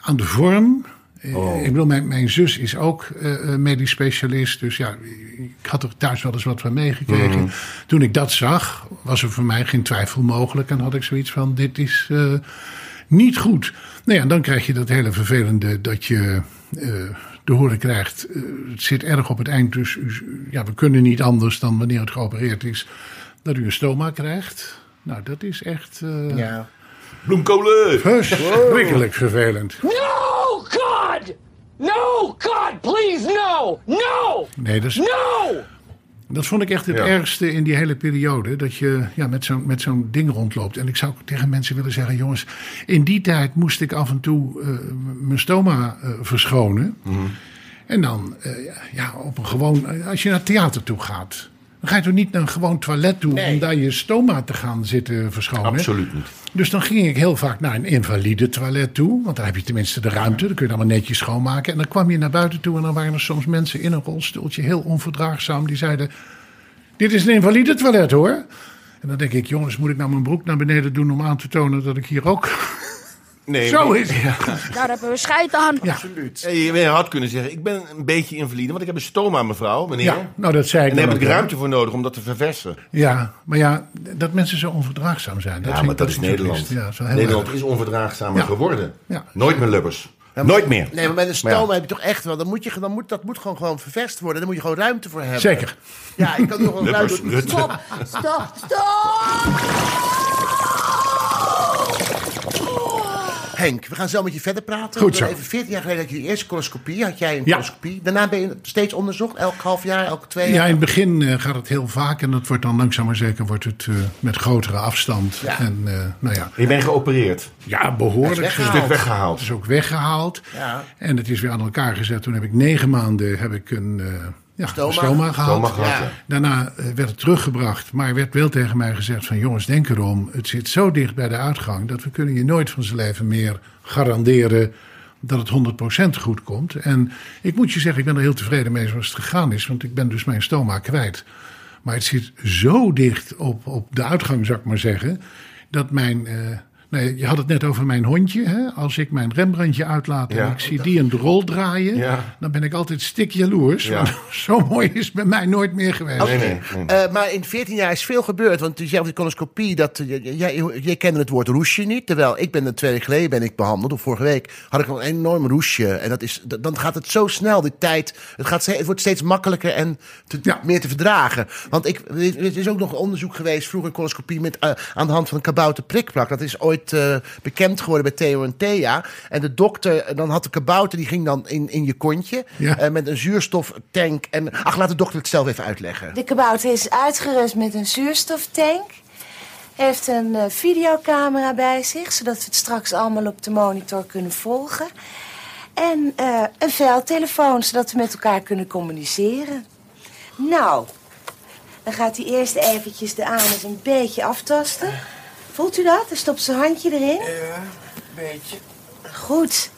aan de vorm... eh, Oh. Ik bedoel, mijn, mijn zus is ook eh, eh, medisch specialist. Dus ja, ik had er thuis wel eens wat van meegekregen. Mhm. Toen ik dat zag, was er voor mij geen twijfel mogelijk. En had ik zoiets van, dit is eh, niet goed. Nou ja, dan krijg je dat hele vervelende dat je eh te horen krijgt. het zit erg op het eind, dus ja, we kunnen niet anders dan wanneer het geopereerd is... dat u een stoma krijgt. Nou, dat is echt eh Ja. Bloemkolen! verschrikkelijk vervelend. No, God! No, God, please, no! No! Nee, dat is, No! Dat vond ik echt het Ja. ergste in die hele periode. Dat je ja, met zo'n met zo'n ding rondloopt. En ik zou tegen mensen willen zeggen: jongens, in die tijd moest ik af en toe eh, mijn stoma eh, verschonen. En dan, eh, ja, op een gewoon. Als je naar het theater toe gaat. Dan ga je toch niet naar een gewoon toilet toe Nee. om daar je stoma te gaan zitten verschonen? Absoluut niet. Dus dan ging ik heel vaak naar een invalide toilet toe. Want dan heb je tenminste de ruimte. Dan kun je het allemaal netjes schoonmaken. En dan kwam je naar buiten toe en dan waren er soms mensen in een rolstoeltje heel onverdraagzaam. Die zeiden, dit is een invalide toilet hoor. En dan denk ik, jongens, moet ik nou mijn broek naar beneden doen om aan te tonen dat ik hier ook Nee, zo maar- is? Ja. Nou, daar hebben we scheid aan. Ja. Absoluut. Je had kunnen zeggen, ik ben een beetje invalide, want ik heb een stoma, mevrouw, meneer. ja, nou dat zei ik En daar heb ik ruimte voor nodig om dat te verversen. Ja, maar ja, dat mensen zo onverdraagzaam zijn. Dat Ja, maar dat is Nederland. Ja, zo heel Nederland erg. is onverdraagzamer Ja. geworden. Ja. Nooit meer lubbers. Nooit meer. Nee, maar met een ja. stoma heb je toch echt wel. Dan moet je, dan moet, dat moet gewoon, gewoon vervest worden. Daar moet je gewoon ruimte voor hebben. Zeker. Ja, ik kan nog wel Lubbers, ruimte. Stop, stop, stop! Henk, we gaan zo met je verder praten. Goed We zo. Even 14 jaar geleden had je de eerste coloscopie. Had jij een Ja. coloscopie. Daarna ben je steeds onderzocht. Elk half jaar, elke twee Ja, jaar. in het begin eh, gaat het heel vaak en dat wordt dan langzaam maar zeker wordt het, eh, met grotere afstand. Ja. En eh, nou ja, Je bent geopereerd. ja, behoorlijk. Is weggehaald. weggehaald. Het is ook weggehaald. Ja. En het is weer aan elkaar gezet. Toen heb ik negen maanden heb ik een, eh ja, Stoma. stoma gehad. Stoma gehad, Ja. ja. Daarna eh, werd het teruggebracht. Maar er werd wel tegen mij gezegd van... jongens, denk erom. Het zit zo dicht bij de uitgang... dat we kunnen je nooit van zijn leven meer garanderen... dat het 100% goed komt. En ik moet je zeggen, ik ben er heel tevreden mee zoals het gegaan is. Want ik ben dus mijn stoma kwijt. Maar het zit zo dicht op, op de uitgang, zou ik maar zeggen... dat mijn... eh, Nee, je had het net over mijn hondje. Hè? Als ik mijn Rembrandtje uitlaat en Ja. ik zie die een rol draaien, Ja. dan ben ik altijd stik jaloers. Ja. Zo mooi is het bij mij nooit meer geweest. Nee, nee, nee. Eh, maar in 14 jaar is veel gebeurd. Want je zei die coloscopie, dat, eh, jij, jij, jij kende het woord roesje niet. Terwijl ik ben er twee weken geleden ben ik behandeld. Of vorige week had ik een enorm roesje. En dat is, dat- dan gaat het zo snel, die tijd. Het, gaat, het wordt steeds makkelijker en te- Ja. meer te verdragen. Want ik, er is ook nog onderzoek geweest, vroeger coloscopie, met, eh, aan de hand van een kabouter prikplak. Dat is ooit eh, bekend geworden bij Theo en Thea. En de dokter, dan had de kabouter, die ging dan in, in je kontje. Ja. eh, met een zuurstoftank. En, ach, laat de dokter het zelf even uitleggen. De kabouter is uitgerust met een zuurstoftank. Heeft een eh, videocamera bij zich, zodat we het straks allemaal op de monitor kunnen volgen. En eh, een veldtelefoon, zodat we met elkaar kunnen communiceren. Nou, dan gaat hij eerst eventjes de anus een beetje aftasten. Voelt u dat? Hij stopt zijn handje erin. Ja, een beetje. Goed.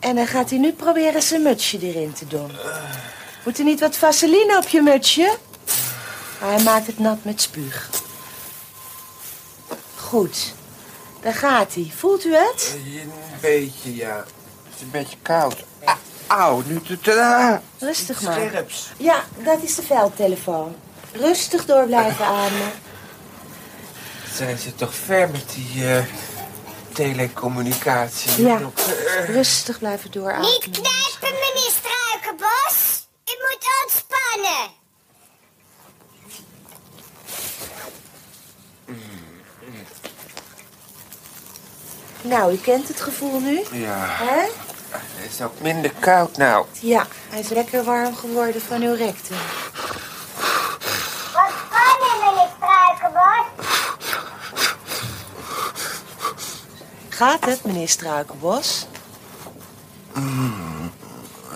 En dan gaat hij nu proberen zijn mutsje erin te doen. Moet er niet wat vaseline op je mutsje? Hij maakt het nat met spuug. Goed. Daar gaat hij. Voelt u het? Een beetje, ja. Het is een beetje koud. Ah, Auw, nu Rustig maar. scherps. Ja, dat is de veldtelefoon. Rustig door blijven ademen. Zijn ze toch ver met die eh, telecommunicatie? Ja. dokter? Eh, Rustig blijven doorademen. Niet knijpen, meneer Struikenbos. U moet ontspannen. Nou, u kent het gevoel nu? Ja, Hè? het is ook minder koud nou. Ja, hij is lekker warm geworden van uw rectum. Ontspannen, meneer Struikenbos. Gaat het, meneer Struikenbos?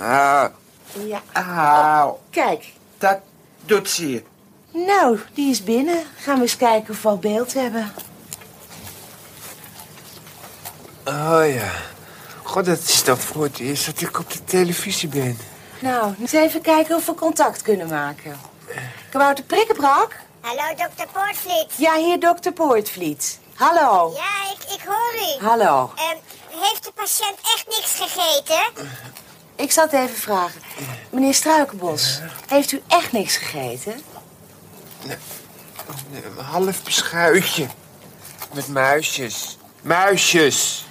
Ah, Ja. Kijk, dat doet zeer. nou, die is binnen. Gaan we eens kijken of we al beeld hebben. Oh ja. God, dat is toch voor het eerst dat ik op de televisie ben. Nou, eens even kijken of we contact kunnen maken. Kabouter Prikkenbrak? Hallo, dokter Poortvliet. Ja, hier dokter Poortvliet. Hallo. Ja, ik, ik hoor u. Hallo. Ehm, heeft de patiënt echt niks gegeten? Ik zal het even vragen. Meneer Struikenbos, heeft u echt niks gegeten? Een half beschuitje. Met muisjes. Muisjes.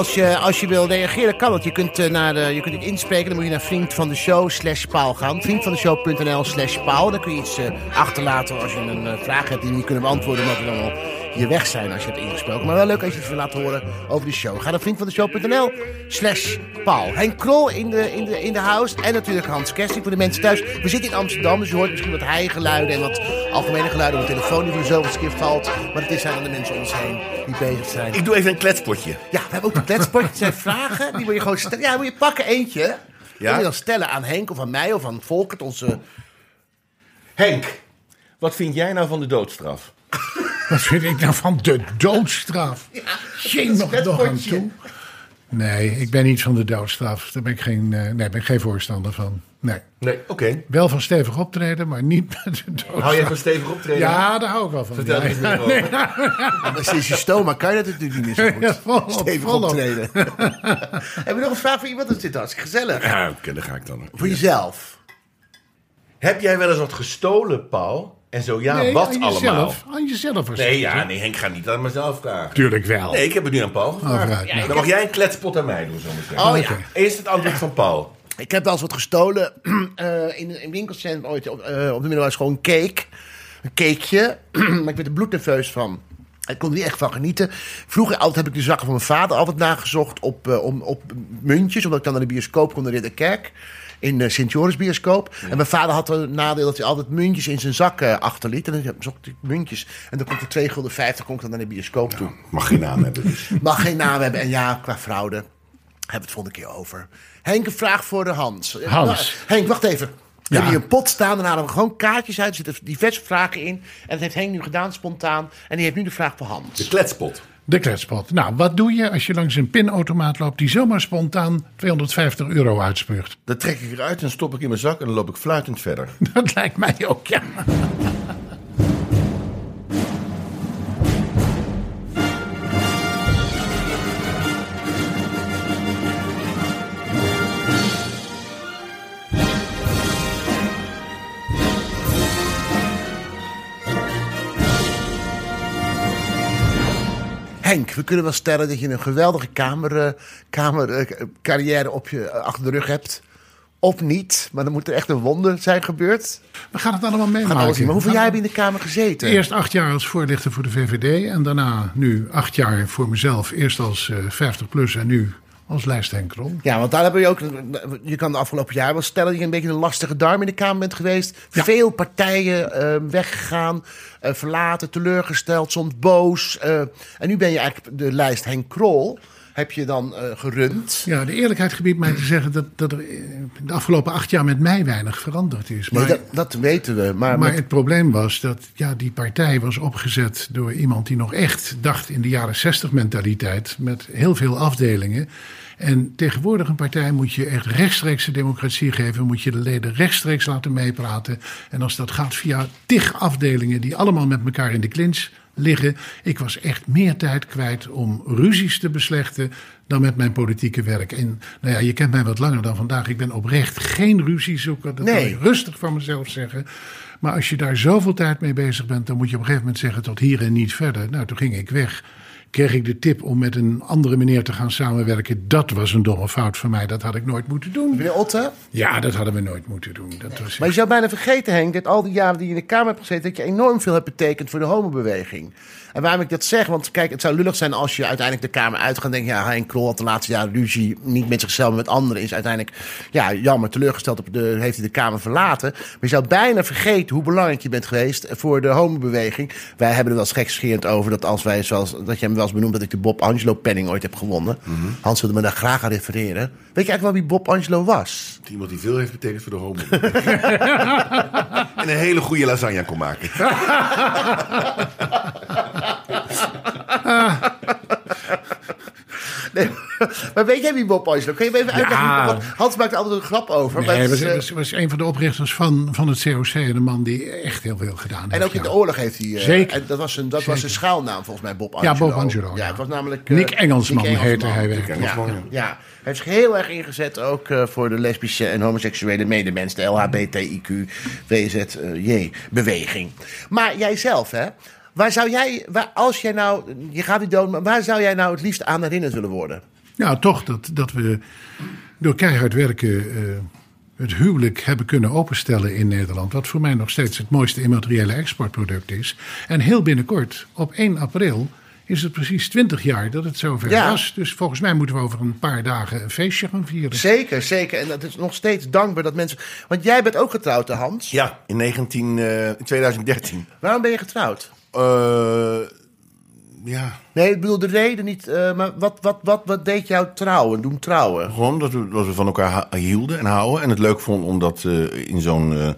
Als je, als je wil reageren, kan het. Je kunt, eh, naar de, je kunt het inspreken. Dan moet je naar vriend van de show slash paal gaan. Vriendvandeshow.nl slash paal. Dan kun je iets eh, achterlaten als je een eh, vraag hebt die we niet kunnen beantwoorden. Omdat we dan al hier weg zijn als je hebt ingesproken. Maar wel leuk als je het wil laten horen over de show. Ga naar vriendvandeshow.nl slash Paul. Henk Krol in de, in, de, in de house. En natuurlijk Hans Kersting voor de mensen thuis. We zitten in Amsterdam, dus je hoort misschien wat heigeluiden en wat algemene geluiden op de telefoon die voor zoveel keer valt. Maar het is zijn aan de mensen om ons heen die bezig zijn. Ik doe even een kletspotje. Ja, we hebben ook de kletspotje. Het zijn vragen, die moet je gewoon stellen. Ja, moet je pakken eentje. Ja? moet je dan stellen aan Henk of aan mij of aan Volkert, onze... Henk, wat vind jij nou van de doodstraf? Wat vind ik nou van de doodstraf? Ja, Geen nog, nog aan toe. Nee, ik ben niet van de doodstraf. Daar ben ik geen, eh, nee, ben ik geen voorstander van. Nee. Nee, oké. Wel van stevig optreden, maar niet met de doodstraf. Hou jij van stevig optreden? Ja, daar hou ik wel van. Vertel Ja, eens ja, meer nee, over. Ja, maar sinds je stoma kan je dat natuurlijk niet meer zo goed. Ja, volop, Stevig volop. optreden. Hebben we nog een vraag voor iemand? Dat zit hartstikke gezellig. Ja, oké, daar ga ik dan. Voor jezelf. Heb jij wel eens wat gestolen, Paul? En zo ja, Nee, wat aan allemaal? jezelf, aan jezelf Nee, ja, nee, Henk gaat niet aan mezelf vragen. Tuurlijk wel. Nee, ik heb het nu aan Paul gevraagd. vooruit. Dan mag jij een kletspot aan mij doen, zometeen. Oh ja. Eerst het antwoord van Paul. Ik heb wel eens wat gestolen eh, in een winkelcentrum ooit op, eh, op de middelbare school. Een cake. Een cakeje. maar ik werd er bloednerveus van. Ik kon er niet echt van genieten. Vroeger altijd heb ik de zakken van mijn vader altijd nagezocht op, eh, om, op muntjes. Omdat ik dan naar de bioscoop kon, naar Ridderkerk. In de Sint-Joris bioscoop. En mijn vader had een nadeel dat hij altijd muntjes in zijn zak eh, achterliet. En dan zocht ik muntjes. En dan komt er 2 gulden 50 kon ik dan naar de bioscoop toe. Mag geen naam hebben dus. Mag geen naam hebben. En ja, qua fraude. Hebben we het volgende keer over. Henk, een vraag voor de Hans. Hans. Henk, wacht even. We Ja. hebben hier een pot staan. Dan halen we gewoon kaartjes uit. Er zitten diverse vragen in. En dat heeft Henk nu gedaan, spontaan. En die heeft nu de vraag voor De Hans. kletspot. De kletspot. Nou, wat doe je als je langs een pinautomaat loopt die zomaar spontaan 250 euro uitspuugt? Dat trek ik eruit en stop ik in mijn zak en dan loop ik fluitend verder. Dat lijkt mij ook, ja. Henk, we kunnen wel stellen dat je een geweldige kamer, eh, kamer, eh, carrière op je, eh, achter de rug hebt. Of niet. Maar dan moet er echt een wonder zijn gebeurd. We gaan het allemaal meemaken. Maar hoeveel jaar heb je in de kamer gezeten? Eerst acht jaar als voorlichter voor de VVD. En daarna nu acht jaar voor mezelf. Eerst als eh 50 plus en nu als lijst Henk Krol. Ja, want daar hebben je ook. Je kan de afgelopen jaar wel stellen dat je een beetje een lastige darm in de Kamer bent geweest. Ja. Veel partijen eh, weggegaan, eh, verlaten, teleurgesteld, soms boos. eh, en nu ben je eigenlijk de lijst Henk Krol. Heb je dan gerund. Ja, de eerlijkheid gebiedt mij te zeggen dat, dat er de afgelopen acht jaar met mij weinig veranderd is. Nee, Maar, dat, dat weten we. Maar, maar met- het probleem was dat ja, die partij was opgezet door iemand die nog echt dacht in de jaren 60 mentaliteit. Met heel veel afdelingen. En tegenwoordig een partij moet je echt rechtstreeks de democratie geven. Moet je de leden rechtstreeks laten meepraten. En als dat gaat via tig afdelingen die allemaal met elkaar in de clinch liggen. Ik was echt meer tijd kwijt om ruzies te beslechten dan met mijn politieke werk. En nou ja, je kent mij wat langer dan vandaag. Ik ben oprecht geen ruziezoeker. Dat Nee. wil ik rustig van mezelf zeggen. Maar als je daar zoveel tijd mee bezig bent, dan moet je op een gegeven moment zeggen tot hier en niet verder. Nou, toen ging ik weg. Kreeg ik de tip om met een andere meneer te gaan samenwerken. Dat was een domme fout van mij. Dat had ik nooit moeten doen. Meneer Otte, Ja, dat hadden we nooit moeten doen. Dat was maar je zou bijna vergeten, Henk, dat al die jaren die je in de Kamer hebt gezeten, dat je enorm veel hebt betekend voor de homobeweging. En waarom ik dat zeg, want kijk, het zou lullig zijn als je uiteindelijk de Kamer uitgaat en denkt, ja, Henk Krol had de laatste jaren ruzie, niet met zichzelf, maar met anderen, is uiteindelijk, ja, jammer, teleurgesteld, op de, heeft hij de Kamer verlaten. Maar je zou bijna vergeten hoe belangrijk je bent geweest voor de homobeweging. Wij hebben er wel eens gekscherend over dat als wij, zoals, dat jij me wel eens benoemd dat ik de Bob Angelo penning ooit heb gewonnen. Hans wilde me daar graag aan refereren. Weet je eigenlijk wel wie Bob Angelo was? Iemand die veel heeft betekend voor de homo. en een hele goede lasagne kon maken. Nee, maar weet jij wie Bob Angelo? Kun je me even uitleggen? Hans maakt er altijd een grap over. Nee, hij was, eh, was, was een van de oprichters van, van het COC. En een man die echt heel veel gedaan heeft. en ook in ja. de oorlog heeft hij... eh, Zeker. En dat was een, dat was een schuilnaam volgens mij, Bob Ja, Angelo. Bob Angelo, Ja, ja. het was namelijk... eh, Nick Engelsman Nick heette hij werkelijk. Ja, ja, ja. Hij heeft zich heel erg ingezet ook eh, voor de lesbische en homoseksuele medemens. De LHBTIQ, WZJ-beweging. Maar jijzelf, hè? Waar zou jij, waar, als jij nou, je gaat niet dood, maar waar zou jij nou het liefst aan herinnerd willen worden? Nou, toch dat, dat we door keihard werken eh, het huwelijk hebben kunnen openstellen in Nederland. Wat voor mij nog steeds het mooiste immateriële exportproduct is. En heel binnenkort, op 1 april, is het precies 20 jaar dat het zover Ja. was. Dus volgens mij moeten we over een paar dagen een feestje gaan vieren. Zeker, zeker. En dat is nog steeds dankbaar dat mensen... Want jij bent ook getrouwd, Hans? Ja, in, 19, eh, in 2013. Waarom ben je getrouwd? Eh, ja, Nee, ik bedoel de reden niet. eh, maar wat, wat, wat, wat deed jou trouwen, doen trouwen? gewoon dat we, dat we van elkaar hielden en houden. En het leuk vonden om dat eh, in zo'n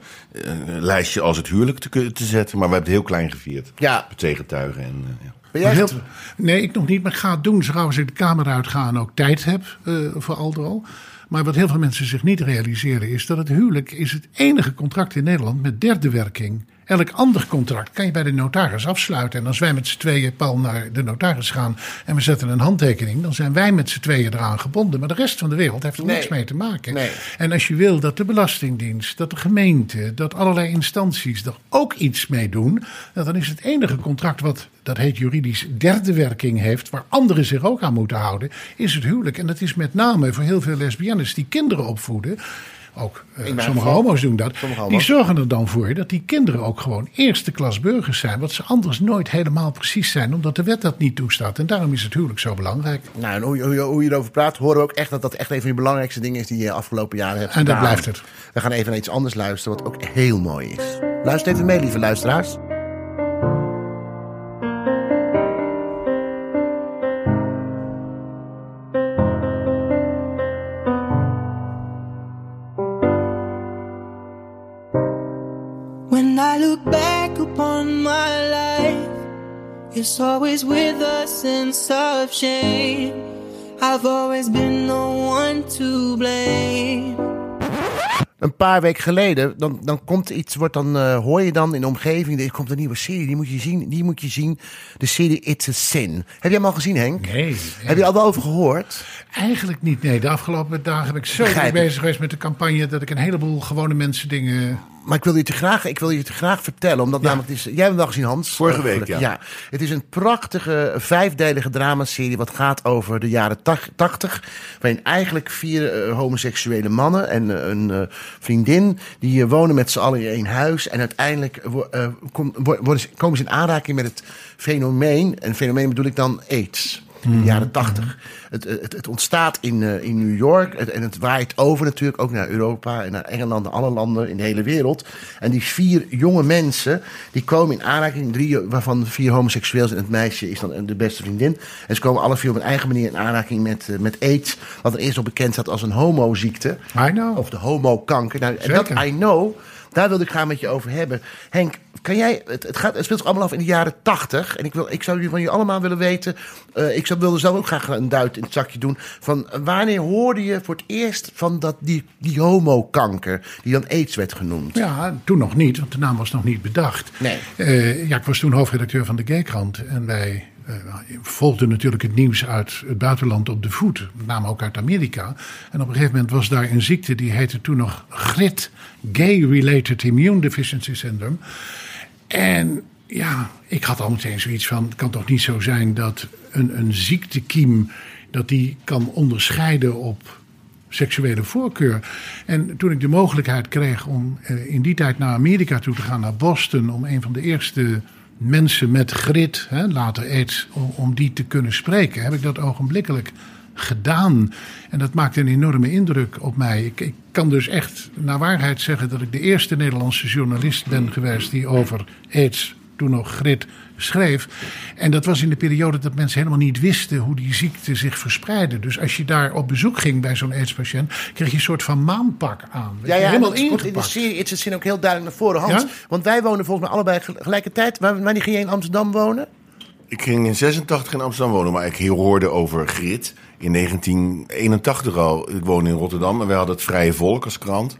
lijstje als het huwelijk te, te zetten. Maar we hebben het heel klein gevierd. Ja. Met tegentuigen en... ja. Ben jij Heel- nee, ik nog niet, maar ik ga het doen als ik de kamer uitga en ook tijd heb eh, voor Aldo. Maar wat heel veel mensen zich niet realiseren is dat het huwelijk is het enige contract in Nederland met derde werking. Elk ander contract kan je bij de notaris afsluiten. En als wij met z'n tweeën, Paul, naar de notaris gaan en we zetten een handtekening, dan zijn wij met z'n tweeën eraan gebonden. Maar de rest van de wereld heeft er Nee. niks mee te maken. Nee. En als je wil dat de Belastingdienst, dat de gemeente, dat allerlei instanties er ook iets mee doen, nou, dan is het enige contract wat, dat heet juridisch, derde werking heeft, waar anderen zich ook aan moeten houden, is het huwelijk. En dat is met name voor heel veel lesbiennes die kinderen opvoeden. Ook eh, sommige homo's doen dat. Die zorgen er dan voor dat die kinderen ook gewoon eerste klas burgers zijn. Wat ze anders nooit helemaal precies zijn, omdat de wet dat niet toestaat. En daarom is het huwelijk zo belangrijk. Nou, en hoe, je- hoe, hoe je erover praat, horen we ook echt dat dat echt een van de belangrijkste dingen is die je de afgelopen jaren hebt En dat gedaan. blijft het. We gaan even naar iets anders luisteren, wat ook heel mooi is. Luister even mee, lieve luisteraars. It's always with a sense of shame. I've always been the one to blame. Een paar weken geleden, dan, dan komt iets, wordt dan, eh, hoor je dan in de omgeving, er komt een nieuwe serie, die moet je zien, die moet je zien. De serie It's a Sin. Heb jij hem al gezien, Henk? Nee. Heb je al wel over gehoord? Eigenlijk niet, nee. De afgelopen dagen heb ik zo bezig geweest met de campagne... dat ik een heleboel gewone mensen dingen... Maar ik wil je te graag, ik wil je te graag vertellen, omdat namelijk het is, jij hebt hem wel gezien, Hans. Vorige week, Hopelijk. ja. Het is een prachtige vijfdelige dramaserie wat gaat over de jaren tach- tachtig, waarin eigenlijk vier eh, homoseksuele mannen en eh, een eh, vriendin die wonen met z'n allen in één huis en uiteindelijk kom- worden komen ze in aanraking met het fenomeen, en fenomeen bedoel ik dan AIDS. In de jaren tachtig. Het, het, het ontstaat in, eh, in New York het- en het waait over natuurlijk ook naar Europa en naar Engeland en alle landen in de hele wereld. En die vier jonge mensen die komen in aanraking, drie waarvan vier homoseksueel zijn en het meisje is dan de beste vriendin. En ze komen alle vier op een eigen manier in aanraking met, eh, met AIDS, wat er eerst al bekend staat als een homoziekte. I know. Of de homokanker. Nou, en dat. I know, daar wilde ik graag met je over hebben. Henk, kan jij, het, het, gaat, het speelt zich allemaal af in de jaren tachtig. En ik, wil, ik zou jullie van jullie allemaal willen weten. eh, ik zou, wilde zelf ook graag een duit in het zakje doen. Van wanneer hoorde je voor het eerst van dat, die, die homokanker, die dan AIDS werd genoemd? Ja, toen nog niet, want de naam was nog niet bedacht. Nee. Eh, ja, ik was toen hoofdredacteur van de Gaykrant. En wij eh, volgden natuurlijk het nieuws uit het buitenland op de voet. Met name ook uit Amerika. En op een gegeven moment was daar een ziekte die heette toen nog GRIT. Gay-Related Immune Deficiency Syndrome. En ja, ik had al meteen zoiets van... het kan toch niet zo zijn dat een, een ziektekiem... dat die kan onderscheiden op seksuele voorkeur. En toen ik de mogelijkheid kreeg om eh, in die tijd naar Amerika toe te gaan, naar Boston, om een van de eerste mensen met grit, hè, later AIDS, om, die te kunnen spreken, heb ik dat ogenblikkelijk gedaan. En dat maakte een enorme indruk op mij. Ik, ik kan dus echt naar waarheid zeggen dat ik de eerste Nederlandse journalist ben geweest die over AIDS, toen nog grit, schreef. En dat was in de periode dat mensen helemaal niet wisten hoe die ziekte zich verspreidde. Dus als je daar op bezoek ging bij zo'n AIDS-patiënt, kreeg je een soort van maanpak aan. Ja, ja, helemaal komt in de ingepakt. serie It's a Sin ook heel duidelijk naar voren, Hans. Ja? Want wij wonen volgens mij allebei gelijkertijd. Wanneer ging je in Amsterdam wonen? Ik ging in 86 in Amsterdam wonen, maar ik hoorde over Grit in 1981 al. Ik woonde in Rotterdam en wij hadden het Vrije Volk als krant.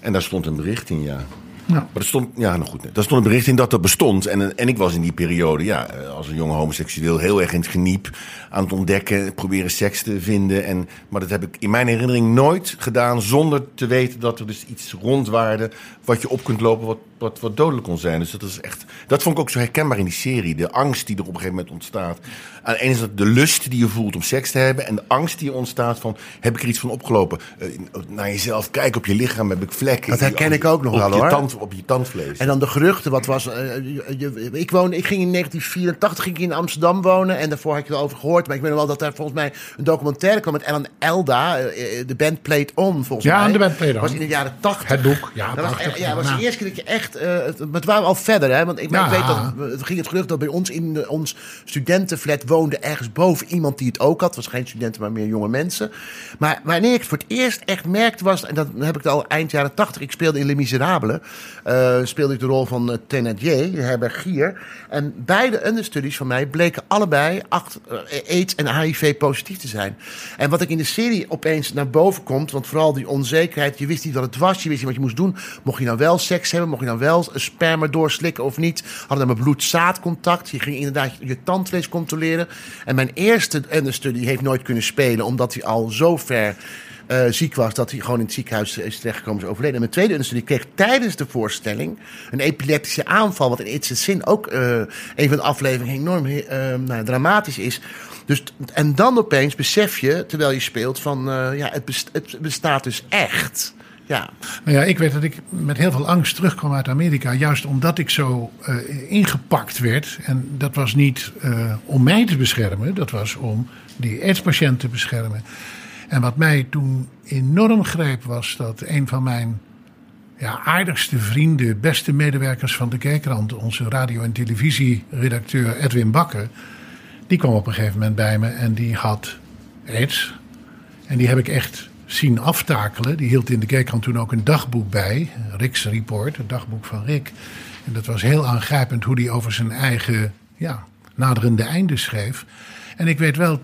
En daar stond een bericht in, ja. Ja. Maar er stond, ja, nou goed, daar stond een bericht in dat dat bestond. En, en ik was in die periode, ja, eh, als een jonge homoseksueel, heel erg in het geniep aan het ontdekken, proberen seks te vinden. En, maar dat heb ik in mijn herinnering nooit gedaan zonder te weten dat er dus iets rondwaarde wat je op kunt lopen, wat wat, wat dodelijk kon zijn. Dus dat is echt. Dat vond ik ook zo herkenbaar in die serie. De angst die er op een gegeven moment ontstaat. Aan de ene zijde de lust die je voelt om seks te hebben. En de angst die er ontstaat van: heb ik er iets van opgelopen? Eh, naar jezelf, kijk op je lichaam, heb ik vlekken. Dat herken ik ook nog op wel, je hoor. Tand, op je tandvlees. En dan de geruchten, wat was... eh, je- je- ik, woonde, ik ging in 1984 ging ik in Amsterdam wonen. En daarvoor had ik erover gehoord. Maar ik weet nog wel dat daar volgens mij een documentaire kwam met Ellen Elda. eh, eh, De band Played On, volgens Ja, mij. de band Played On. was in de jaren 80. Het boek, ja, Dat was, ja, was Ja. de eerste keer dat je echt... eh, het, waren al verder, hè. Want ik, weet dat... Het ging het gerucht dat bij ons in de, ons studentenflat woonde ergens boven iemand die het ook had. Het was geen studenten, maar meer jonge mensen. Maar wanneer ik het voor het eerst echt merkte was... En dat heb ik al eind jaren 80. Ik speelde in Les Miserables. eh, speelde ik de rol van uh, Thénardier, de herbergier. En beide understudies van mij bleken allebei acht, eh, AIDS en HIV positief te zijn. En wat ik in de serie opeens naar boven komt... want vooral die onzekerheid, je wist niet wat het was... je wist niet wat je moest doen. Mocht je nou wel seks hebben? Mocht je nou wel een sperma doorslikken of niet? Hadden dan met bloed-zaadcontact? Je ging inderdaad je tandvlees controleren. En mijn eerste understudy heeft nooit kunnen spelen... omdat hij al zo ver eh, ziek was dat hij gewoon in het ziekenhuis is terechtgekomen is overleden. En mijn tweede understudy kreeg tijdens de voorstelling een epileptische aanval, wat in It's a Sin ook eh, een van de afleveringen enorm eh, nou, dramatisch is. Dus, en dan opeens besef je, terwijl je speelt, van ja, het, best- het bestaat dus echt. Ja. Nou ja, ik weet dat ik met heel veel angst terugkwam uit Amerika. Juist omdat ik zo eh, ingepakt werd. En dat was niet eh, om mij te beschermen. Dat was om die aidspatiënt te beschermen. En wat mij toen enorm greep was dat een van mijn ja, aardigste vrienden, beste medewerkers van de Kijkrand, onze radio- en televisieredacteur Edwin Bakker, die kwam op een gegeven moment bij me en die had aids. En die heb ik echt zien aftakelen. Die hield in de Kijkrand toen ook een dagboek bij, Rick's Report, het dagboek van Rick. En dat was heel aangrijpend hoe hij over zijn eigen ja, naderende einde schreef. En ik weet wel,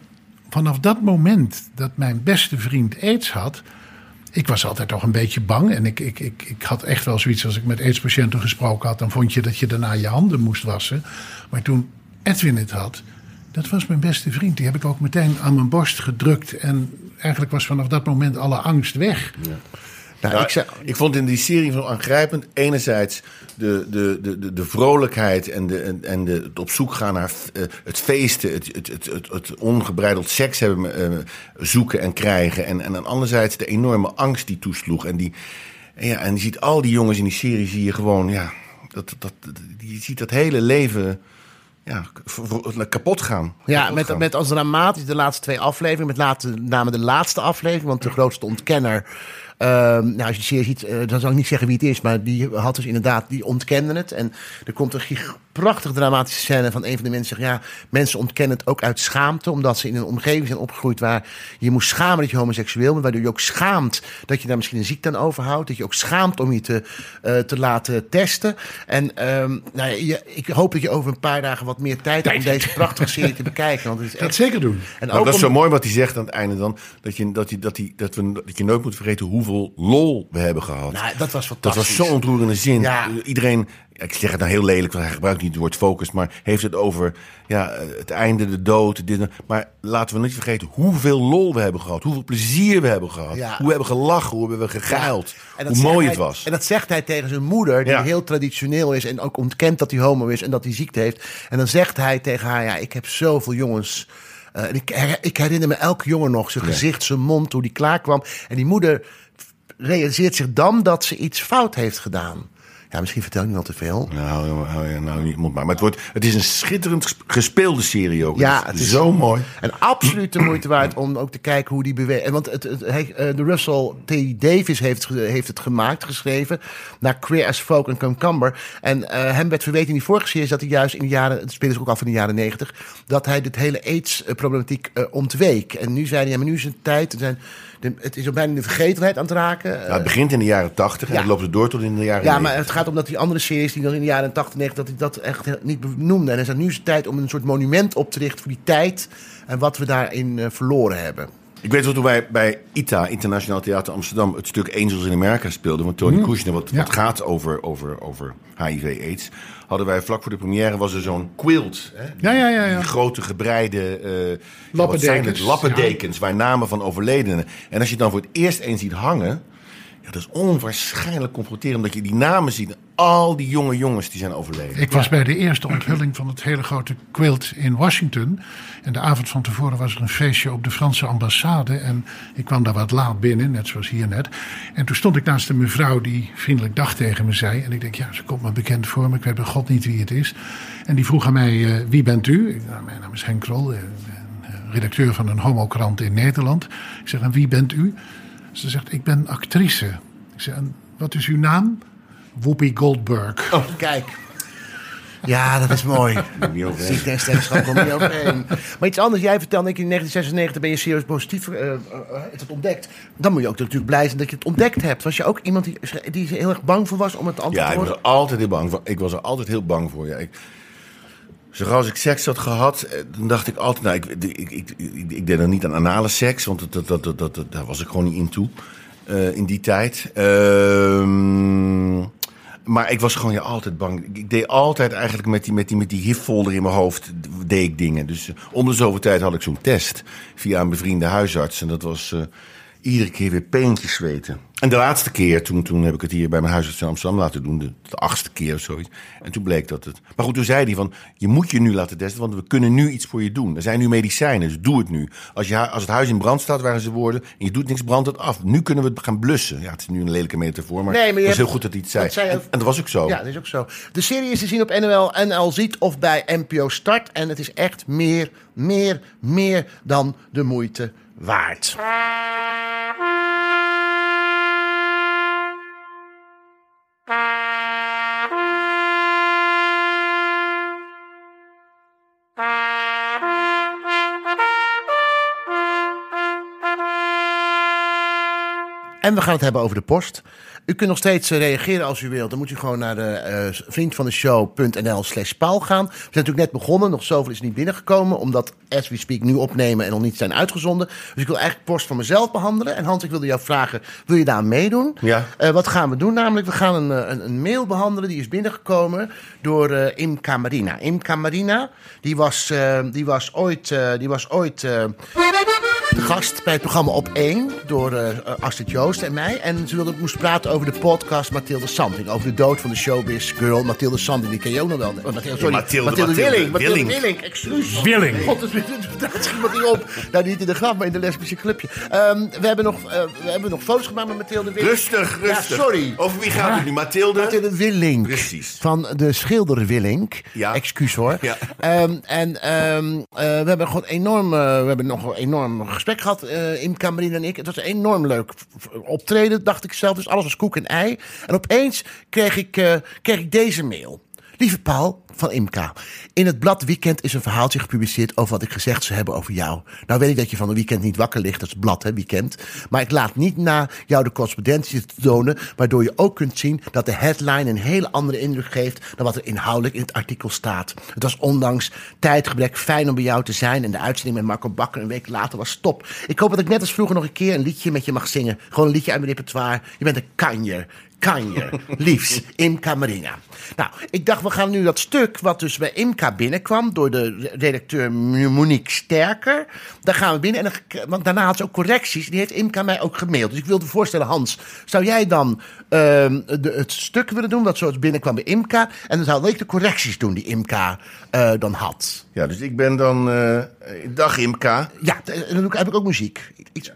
vanaf dat moment dat mijn beste vriend aids had, ik was altijd toch een beetje bang. En ik, ik, ik, ik had echt wel zoiets als ik met aidspatiënten gesproken had. Dan vond je dat je daarna je handen moest wassen. Maar toen Edwin het had, dat was mijn beste vriend. Die heb ik ook meteen aan mijn borst gedrukt. En eigenlijk was vanaf dat moment alle angst weg. Nou, Nou, ik zei, ik vond in die serie zo aangrijpend. Enerzijds de, de, de, de, de vrolijkheid en, de, en, en de, het op zoek gaan naar eh, het feesten, het, het, het, het, het ongebreideld seks hebben, eh, zoeken en krijgen. En, en anderzijds de enorme angst die toesloeg. En, die, en, ja, en je ziet al die jongens in die serie, zie je gewoon, ja, dat, dat, je ziet dat hele leven ja, kapot gaan. Ja, Kapot met, gaan. met als dramatisch de laatste twee afleveringen. Met laat, name de laatste aflevering. Want de grootste ontkenner. ehm, nou, als je de serie ziet, eh, dan zal ik niet zeggen wie het is. Maar die had dus inderdaad, die ontkende het. En er komt een gig- prachtig dramatische scène van een van de mensen. Zegt, ja, mensen ontkennen het ook uit schaamte. Omdat ze in een omgeving zijn opgegroeid waar je moest schamen dat je homoseksueel bent. Waardoor je ook schaamt dat je daar misschien een ziekte aan overhoudt. Dat je ook schaamt om je te, eh, te laten testen. En ehm, nou ja, je- ik hoop dat je over een paar dagen wat meer tijd hebt om deze prachtige serie te bekijken. Want het is Dat echt zeker doen. en Nou, ook dat is om- zo mooi wat hij zegt aan het einde dan. Dat je, dat, je, dat, hij, dat, we, dat je nooit moet vergeten hoeveel lol we hebben gehad. Nou, dat was dat fantastisch. was zo'n ontroerende zin. Ja. Iedereen, ik zeg het nou heel lelijk, want hij gebruikt niet het woord focus. Maar heeft het over ja, het einde, de dood. Dit, maar laten we niet vergeten hoeveel lol we hebben gehad. Hoeveel plezier we hebben gehad. Ja. Hoe we hebben gelachen, hoe we hebben geguild. En dat Hoe mooi hij- het was. En dat zegt hij tegen zijn moeder, die Ja. heel traditioneel is en ook ontkent dat hij homo is en dat hij ziekte heeft. En dan zegt hij tegen haar: Ja, ik heb zoveel jongens. eh, en ik, ik herinner me elke jongen nog, zijn gezicht, zijn mond, hoe die klaarkwam. En die moeder realiseert zich dan dat ze iets fout heeft gedaan. Ja, misschien vertel ik nu al te veel. Nou, je nou niet mond maar. Maar het, wordt, het is een schitterend ges- gespeelde serie ook. Ja, het is, zo mooi. En absoluut de moeite waard om ook te kijken hoe die beweegt. En Want het, het, hij- eh, de Russell T. Davis heeft, heeft het gemaakt, geschreven. Naar Queer as Folk en Concumber. En eh, hem werd verweten in die vorige series dat hij juist in de jaren... Het speelde ook af in de jaren negentig. Dat hij dit hele AIDS-problematiek eh, ontweek. En nu zei hij, ja, maar nu is het tijd. Er zijn, de, het is ook bijna in de vergetenheid aan het raken. Nou, het begint in de jaren tachtig en ja. het loopt het door tot in de jaren Ja, maar 90. het gaat om dat die andere series die dan in de jaren 80 90 dat hij dat echt niet benoemde. En er is nu is het tijd om een soort monument op te richten voor die tijd en wat we daarin eh, verloren hebben. Ik weet wel, toen wij bij ITA, Internationaal Theater Amsterdam, het stuk Angels in America speelden van Tony Kushner, wat, Ja. wat gaat over, over, over HIV-AIDS, hadden wij vlak voor de première was er zo'n quilt. Hè? Ja, ja, ja. ja. Die grote gebreide eh, ja, wat Lappendekens, zijn het? lappendekens waar namen van overledenen. En als je het dan voor het eerst eens ziet hangen, dat is onwaarschijnlijk confronterend. Omdat je die namen ziet. Al die jonge jongens die zijn overleden. Ik was bij de eerste onthulling van het hele grote quilt in Washington. En de avond van tevoren was er een feestje op de Franse ambassade. En ik kwam daar wat laat binnen, net zoals hier net. En toen stond ik naast een mevrouw die vriendelijk dag tegen me zei. En ik denk, ja, ze komt me bekend voor me. Ik weet bij god niet wie het is. En die vroeg aan mij, eh, wie bent u? Ik, nou, mijn naam is Henk Krol, eh, eh, redacteur van een homokrant in Nederland. Ik zeg, en wie bent u? Ze zegt, ik ben actrice. Ik zeg, en wat is uw naam? Whoopi Goldberg. Oh, kijk. Ja, dat is mooi. En sterrenschap komt niet overheen. Maar iets anders. Jij vertelde, ik in 1996 ben je serieus positief eh, eh, het ontdekt. Dan moet je ook natuurlijk blij zijn dat je het ontdekt hebt. Was je ook iemand die, die heel erg bang voor was om het antwoord Ja, te ik was er altijd heel bang voor. Ik was er altijd heel bang voor. Ja, ik, Zoals als ik seks had gehad, eh, dan dacht ik altijd... Nou, ik, ik, ik, ik, deed dan niet aan anale seks, want dat, dat, dat, dat, daar was ik gewoon niet in toe. eh, in die tijd. Ehm, maar ik was gewoon ja, altijd bang. Ik, deed altijd eigenlijk met die, met die, met die HIV-folder in mijn hoofd deed ik dingen. Dus eh, om de zoveel tijd had ik zo'n test via een bevriende huisarts. En dat was iedere keer weer peentjes zweten. En de laatste keer, toen, toen heb ik het hier bij mijn huisarts in Amsterdam laten doen. De, de achtste keer of zoiets. En toen bleek dat het... Maar goed, toen zei hij van, je moet je nu laten testen, want we kunnen nu iets voor je doen. Er zijn nu medicijnen, dus doe het nu. Als, je, als het huis in brand staat, waren ze woorden, en je doet niks, brandt het af. Nu kunnen we het gaan blussen. Ja, het is nu een lelijke metafoor, maar, Nee, maar het was hebt- heel goed dat hij het zei. dat zei je en, ook- en dat was ook zo. Ja, dat is ook zo. De serie is te zien op NL, NL Ziet of bij NPO Start. En het is echt meer, meer, meer dan de moeite waard. En we gaan het hebben over de post. U kunt nog steeds eh, reageren als u wilt. Dan moet u gewoon naar de eh vriendvandeshow.nl slash paal gaan. We zijn natuurlijk net begonnen. Nog zoveel is niet binnengekomen. Omdat As We Speak nu opnemen en nog niet zijn uitgezonden. Dus ik wil eigenlijk post voor mezelf behandelen. En Hans, ik wilde jou vragen, wil je daar aan meedoen? Ja. Eh, wat gaan we doen? Namelijk, we gaan een, een, een mail behandelen. Die is binnengekomen door eh Imka Marina. Imka Marina, die was, die was ooit... die was ooit de gast bij het programma Op 1 door eh, Astrid Joost en mij. En ze wilde, moest praten over de podcast Mathilde Santing. Over de dood van de showbiz girl Mathilde Santing. Die ken je ook nog wel. Oh, Mathilde, sorry, Mathilde, Mathilde, Mathilde Willing. Mathilde Willing. Willing, excuus. Willing. God, dat schiet iemand niet op. Nou, niet in de graf, maar in de lesbische clubje. Ehm, we, hebben nog, eh, we hebben nog foto's gemaakt met Mathilde Willing. Rustig, rustig. Ja, sorry. Over wie gaat het nu? Mathilde? Mathilde Willink. Precies. Van de schilder Willink. Ja. Excuus hoor. Ja. Ehm, en ehm, eh, we hebben gewoon enorm, we hebben nog een enorm gesprek gehad, eh in Camerine en ik. Het was een enorm leuk optreden, dacht ik zelf. Dus alles was koek en ei. En opeens kreeg ik, eh, kreeg ik deze mail. Lieve Paul van Imka. In het blad Weekend is een verhaaltje gepubliceerd over wat ik gezegd zou hebben over jou. Nou weet ik dat je van een weekend niet wakker ligt, dat is blad, hè, Weekend. Maar ik laat niet na jou de correspondentie te tonen, waardoor je ook kunt zien dat de headline een hele andere indruk geeft dan wat er inhoudelijk in het artikel staat. Het was ondanks tijdgebrek fijn om bij jou te zijn en de uitzending met Marco Bakker een week later was top. Ik hoop dat ik net als vroeger nog een keer een liedje met je mag zingen. Gewoon een liedje uit mijn repertoire. Je bent een kanjer. Kanjer, liefs, Imka Marina. Nou, ik dacht, we gaan nu dat stuk wat dus bij Imka binnenkwam... door de redacteur Monique Sterker, daar gaan we binnen. En dan, want daarna had ze ook correcties, die heeft Imka mij ook gemaild. Dus ik wilde voorstellen, Hans, zou jij dan ehm, de, het stuk willen doen... dat zoals binnenkwam bij Imka... en dan zou ik de correcties doen die Imka eh, dan had. Ja, dus ik ben dan... eh, dag Imka. Ja, dan doe ik, heb ik ook muziek. Iets,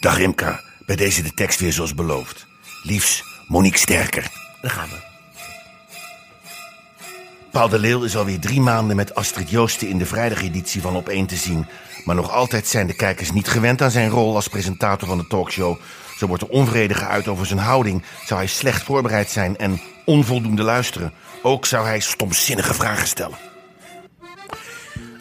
Dag Imka. Bij deze de tekst weer zoals beloofd. Liefs, Monique Sterker. daar gaan we. Paul de Leeuw is alweer drie maanden met Astrid Joosten in de vrijdageditie van Op 1 te zien. Maar nog altijd zijn de kijkers niet gewend aan zijn rol als presentator van de talkshow. Zo wordt er onvrede geuit over zijn houding. Zou hij slecht voorbereid zijn en onvoldoende luisteren. Ook zou hij stomzinnige vragen stellen.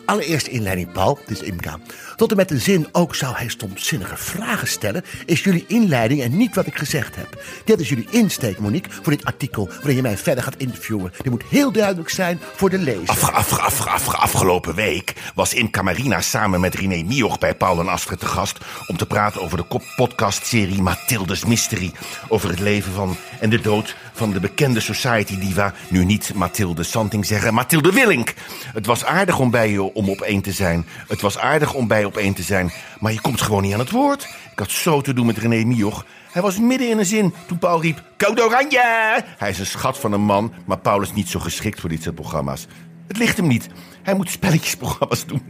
Allereerst inleiding, Paul, dit is Imka. Tot en met de zin ook zou hij stomzinnige vragen stellen, is jullie inleiding en niet wat ik gezegd heb. Dit is jullie insteek, Monique, voor dit artikel waarin je mij verder gaat interviewen. Dit moet heel duidelijk zijn voor de lezer. Afge- afge- afge- afge- afgelopen week was Imka Marina samen met René Mioch bij Paul en Astrid te gast... om te praten over de podcastserie Mathilde's Mystery. Over het leven van en de dood van de bekende society diva... nu niet Mathilde Santing zeggen, Mathilde Willink. Het was aardig om bij je om op één te zijn. Het was aardig om bij op één te zijn. Maar je komt gewoon niet aan het woord. Ik had zo te doen met René Mioch. Hij was midden in een zin toen Paul riep: Code Oranje! Hij is een schat van een man, maar Paul is niet zo geschikt voor dit soort programma's. Het ligt hem niet. Hij moet spelletjesprogramma's doen.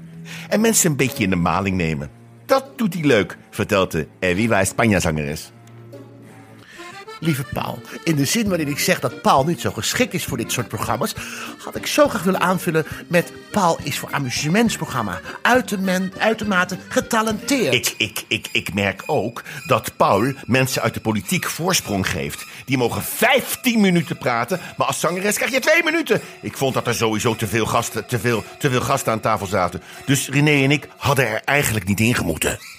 En mensen een beetje in de maling nemen. Dat doet hij leuk, vertelt de Eviva España-zangeres. Lieve Paul, in de zin waarin ik zeg dat Paul niet zo geschikt is voor dit soort programma's, had ik zo graag willen aanvullen met Paul is voor amusementsprogramma uitermate getalenteerd. Ik, ik, ik, ik merk ook dat Paul mensen uit de politiek voorsprong geeft. Die mogen 15 minuten praten, maar als zangeres krijg je 2 minuten. Ik vond dat er sowieso te veel gasten, te veel, te veel gasten aan tafel zaten. Dus René en ik hadden er eigenlijk niet in gemoeten.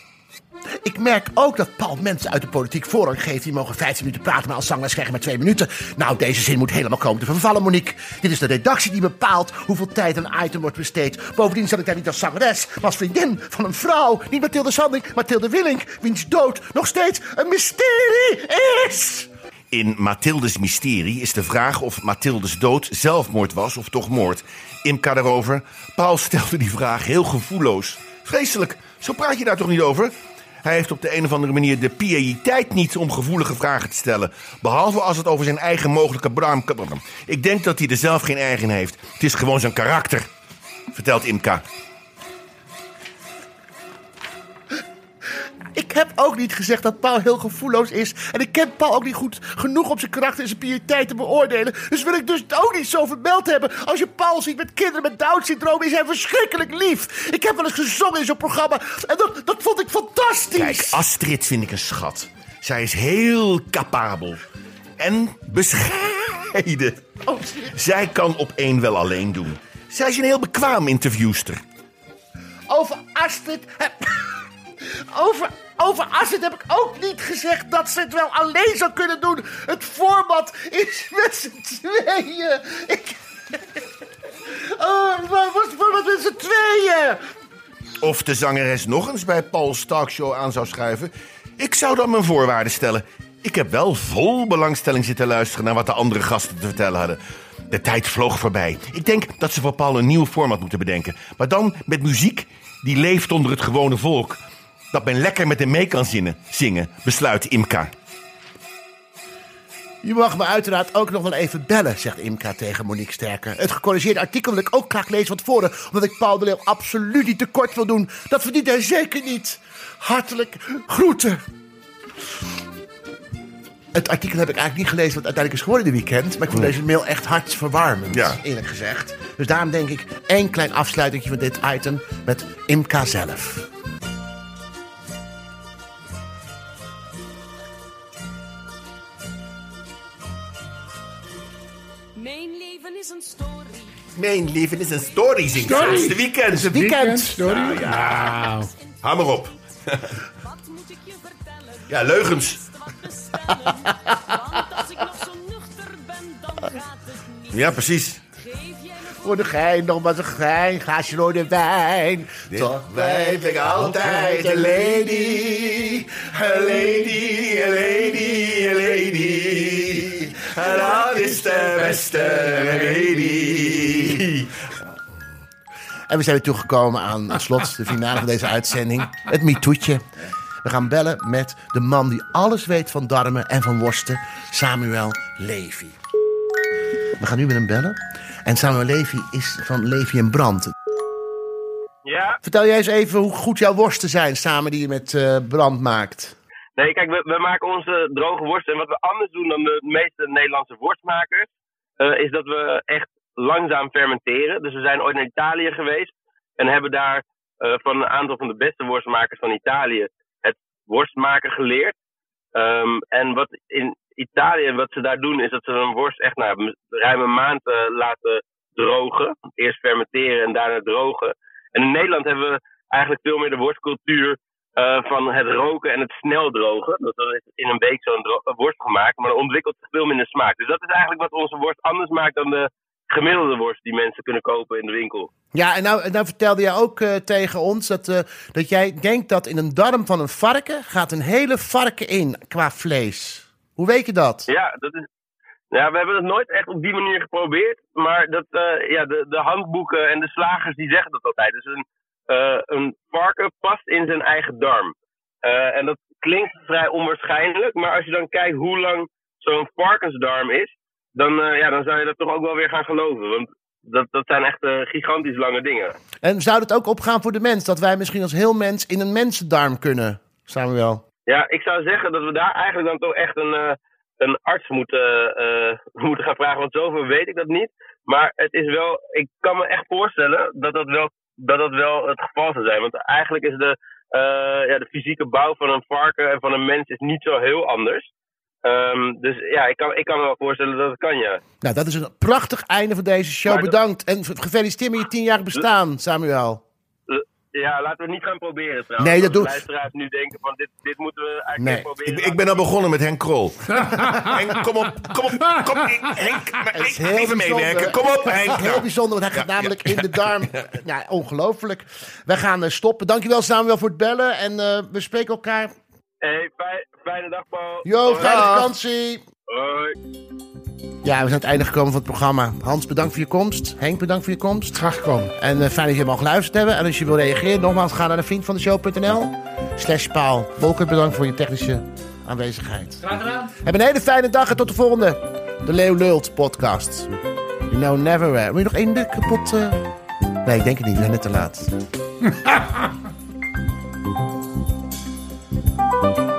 Ik merk ook dat Paul mensen uit de politiek voorrang geeft. Die mogen 15 minuten praten, maar als zangeres krijg je maar 2 minuten. Nou, deze zin moet helemaal komen te vervallen, Monique. Dit is de redactie die bepaalt hoeveel tijd een item wordt besteed. Bovendien zat ik daar niet als zangeres, maar als vriendin van een vrouw. Niet Mathilde Sanding, Mathilde Willink, wiens dood nog steeds een mysterie is. In Mathildes mysterie is de vraag of Mathildes dood zelfmoord was of toch moord. Imka daarover. Paul stelde die vraag heel gevoelloos. Vreselijk, zo praat je daar toch niet over? Hij heeft op de een of andere manier de piëteit niet om gevoelige vragen te stellen. Behalve als het over zijn eigen mogelijke braam... Ik denk dat hij er zelf geen eigen heeft. Het is gewoon zijn karakter, vertelt Imka. Ik heb ook niet gezegd dat Paul heel gevoelloos is. En ik ken Paul ook niet goed genoeg om zijn karakter en zijn piëteit te beoordelen. Dus wil ik dus ook niet zo vermeld hebben. Als je Paul ziet met kinderen met Down-syndroom, is hij verschrikkelijk lief. Ik heb wel eens gezongen in zo'n programma. En dat, dat vond ik fantastisch. Kijk, Astrid vind ik een schat. Zij is heel capabel. En bescheiden. Oh, Zij kan op één wel alleen doen. Zij is een heel bekwaam interviewster. Over Astrid heb... Over, over Astrid heb ik ook niet gezegd dat ze het wel alleen zou kunnen doen. Het format is met z'n tweeën. Ik... Oh, wat was het format met z'n tweeën? Of de zangeres nog eens bij Paul's talkshow aan zou schuiven. Ik zou dan mijn voorwaarden stellen. Ik heb wel vol belangstelling zitten luisteren naar wat de andere gasten te vertellen hadden. De tijd vloog voorbij. Ik denk dat ze voor Paul een nieuw format moeten bedenken. Maar dan met muziek die leeft onder het gewone volk. Dat men lekker met hem mee kan zingen, zingen besluit Imka. Je mag me uiteraard ook nog wel even bellen, zegt Imka tegen Monique Sterker. Het gecorrigeerde artikel wil ik ook graag lezen van tevoren, omdat ik Paul de Leeuw absoluut niet tekort wil doen. Dat verdient hij zeker niet. Hartelijk groeten. Het artikel heb ik eigenlijk niet gelezen wat uiteindelijk is geworden dit weekend. Maar ik vond deze mail echt hartverwarmend, Ja. eerlijk gezegd. Dus daarom denk ik één klein afsluitingje van dit item met Imka zelf. Mijn leven is een story. Mijn leven is een story, zingt Story. Het is de weekend. Het is een weekend. Sorry. Nou ja. Maar op. Wat moet ik je vertellen? Ja, leugens. Want als ik nog zo nuchter ben, dan gaat het niet. Ja, precies. Geef jij me Voor de gein, nog maar een gein, glaasje rode wijn. Toch blijf ik altijd een lady. Een lady, een lady, een lady. En dat is de beste lady. En we zijn weer toegekomen aan het slot, de finale van deze uitzending. Het MeToo'tje. We gaan bellen met de man die alles weet van darmen en van worsten, Samuel Levy. We gaan nu met hem bellen. En Samuel Levy is van Levy en Brand. Ja, Vertel jij eens even hoe goed jouw worsten zijn samen die je met eh, Brand maakt. Nee, kijk, we, maken onze droge worst. En wat we anders doen dan de meeste Nederlandse worstmakers, eh, is dat we echt langzaam fermenteren. Dus we zijn ooit naar Italië geweest en hebben daar eh, van een aantal van de beste worstmakers van Italië het worstmaken geleerd. Ehm, en wat in Italië, wat ze daar doen, is dat ze een worst echt nou, ruim een maand eh, laten drogen. Eerst fermenteren en daarna drogen. En in Nederland hebben we eigenlijk veel meer de worstcultuur eh, van het roken en het snel drogen. Dus dan is in een week zo'n worst gemaakt, maar dan ontwikkelt zich veel minder smaak. Dus dat is eigenlijk wat onze worst anders maakt dan de gemiddelde worst die mensen kunnen kopen in de winkel. Ja, en nou, nou vertelde jij ook eh, tegen ons dat, eh, dat jij denkt dat in een darm van een varken gaat een hele varken in qua vlees. Hoe weet je dat? Ja, dat is. Ja, we hebben het nooit echt op die manier geprobeerd. Maar dat, ja, de, de handboeken en de slagers die zeggen dat altijd. Dus een, eh, een varken past in zijn eigen darm. Eh, en dat klinkt vrij onwaarschijnlijk. Maar als je dan kijkt hoe lang zo'n varkensdarm is. Dan, eh, ja, dan zou je dat toch ook wel weer gaan geloven. Want dat, dat zijn echt gigantisch lange dingen. En zou het ook opgaan voor de mens? Dat wij misschien als heel mens in een mensendarm kunnen, Samuel? Ja, ik zou zeggen dat we daar eigenlijk dan toch echt een, een arts moeten, moeten gaan vragen. Want zoveel weet ik dat niet. Maar het is wel, ik kan me echt voorstellen dat dat wel, dat dat wel het geval zou zijn. Want eigenlijk is de, eh, ja, de fysieke bouw van een varken en van een mens is niet zo heel anders. Ehm, dus ja, ik kan, ik kan me wel voorstellen dat het kan, ja. Nou, dat is een prachtig einde van deze show. Maar Bedankt. En gefeliciteerd met je tienjarig bestaan, Samuel. Ja, laten we het niet gaan proberen trouwens. Nee, dat de doet- luisteraars nu denken van dit, dit moeten we eigenlijk Nee, proberen. ik, ik ben al begonnen met Henk Krol. Henk, kom op, kom op, kom op. Henk, maar Het is ik- heel even bijzonder. meewerken. Kom op, Henk. Heel bijzonder, want hij gaat namelijk in de darm. Ja, ongelooflijk. Wij gaan eh, stoppen. Dankjewel Samuel voor het bellen. En eh, we spreken elkaar. Hey, fijn- fijne dag, Paul. Hoi. fijne vakantie. Hoi. Ja, we zijn aan het einde gekomen van het programma. Hans, bedankt voor je komst. Henk, bedankt voor je komst. Graag gekomen. En eh, fijn dat je hem al geluisterd hebben. En als je wil reageren, nogmaals, ga naar de vriendvandeshow.nl slash paal. Volker, bedankt voor je technische aanwezigheid. Graag gedaan. Heb een hele fijne dag en tot de volgende. De Leeuw Lult podcast. You know never where. Wil je nog één kapot? eh? Nee, ik denk het niet. We zijn net te laat. Thank you.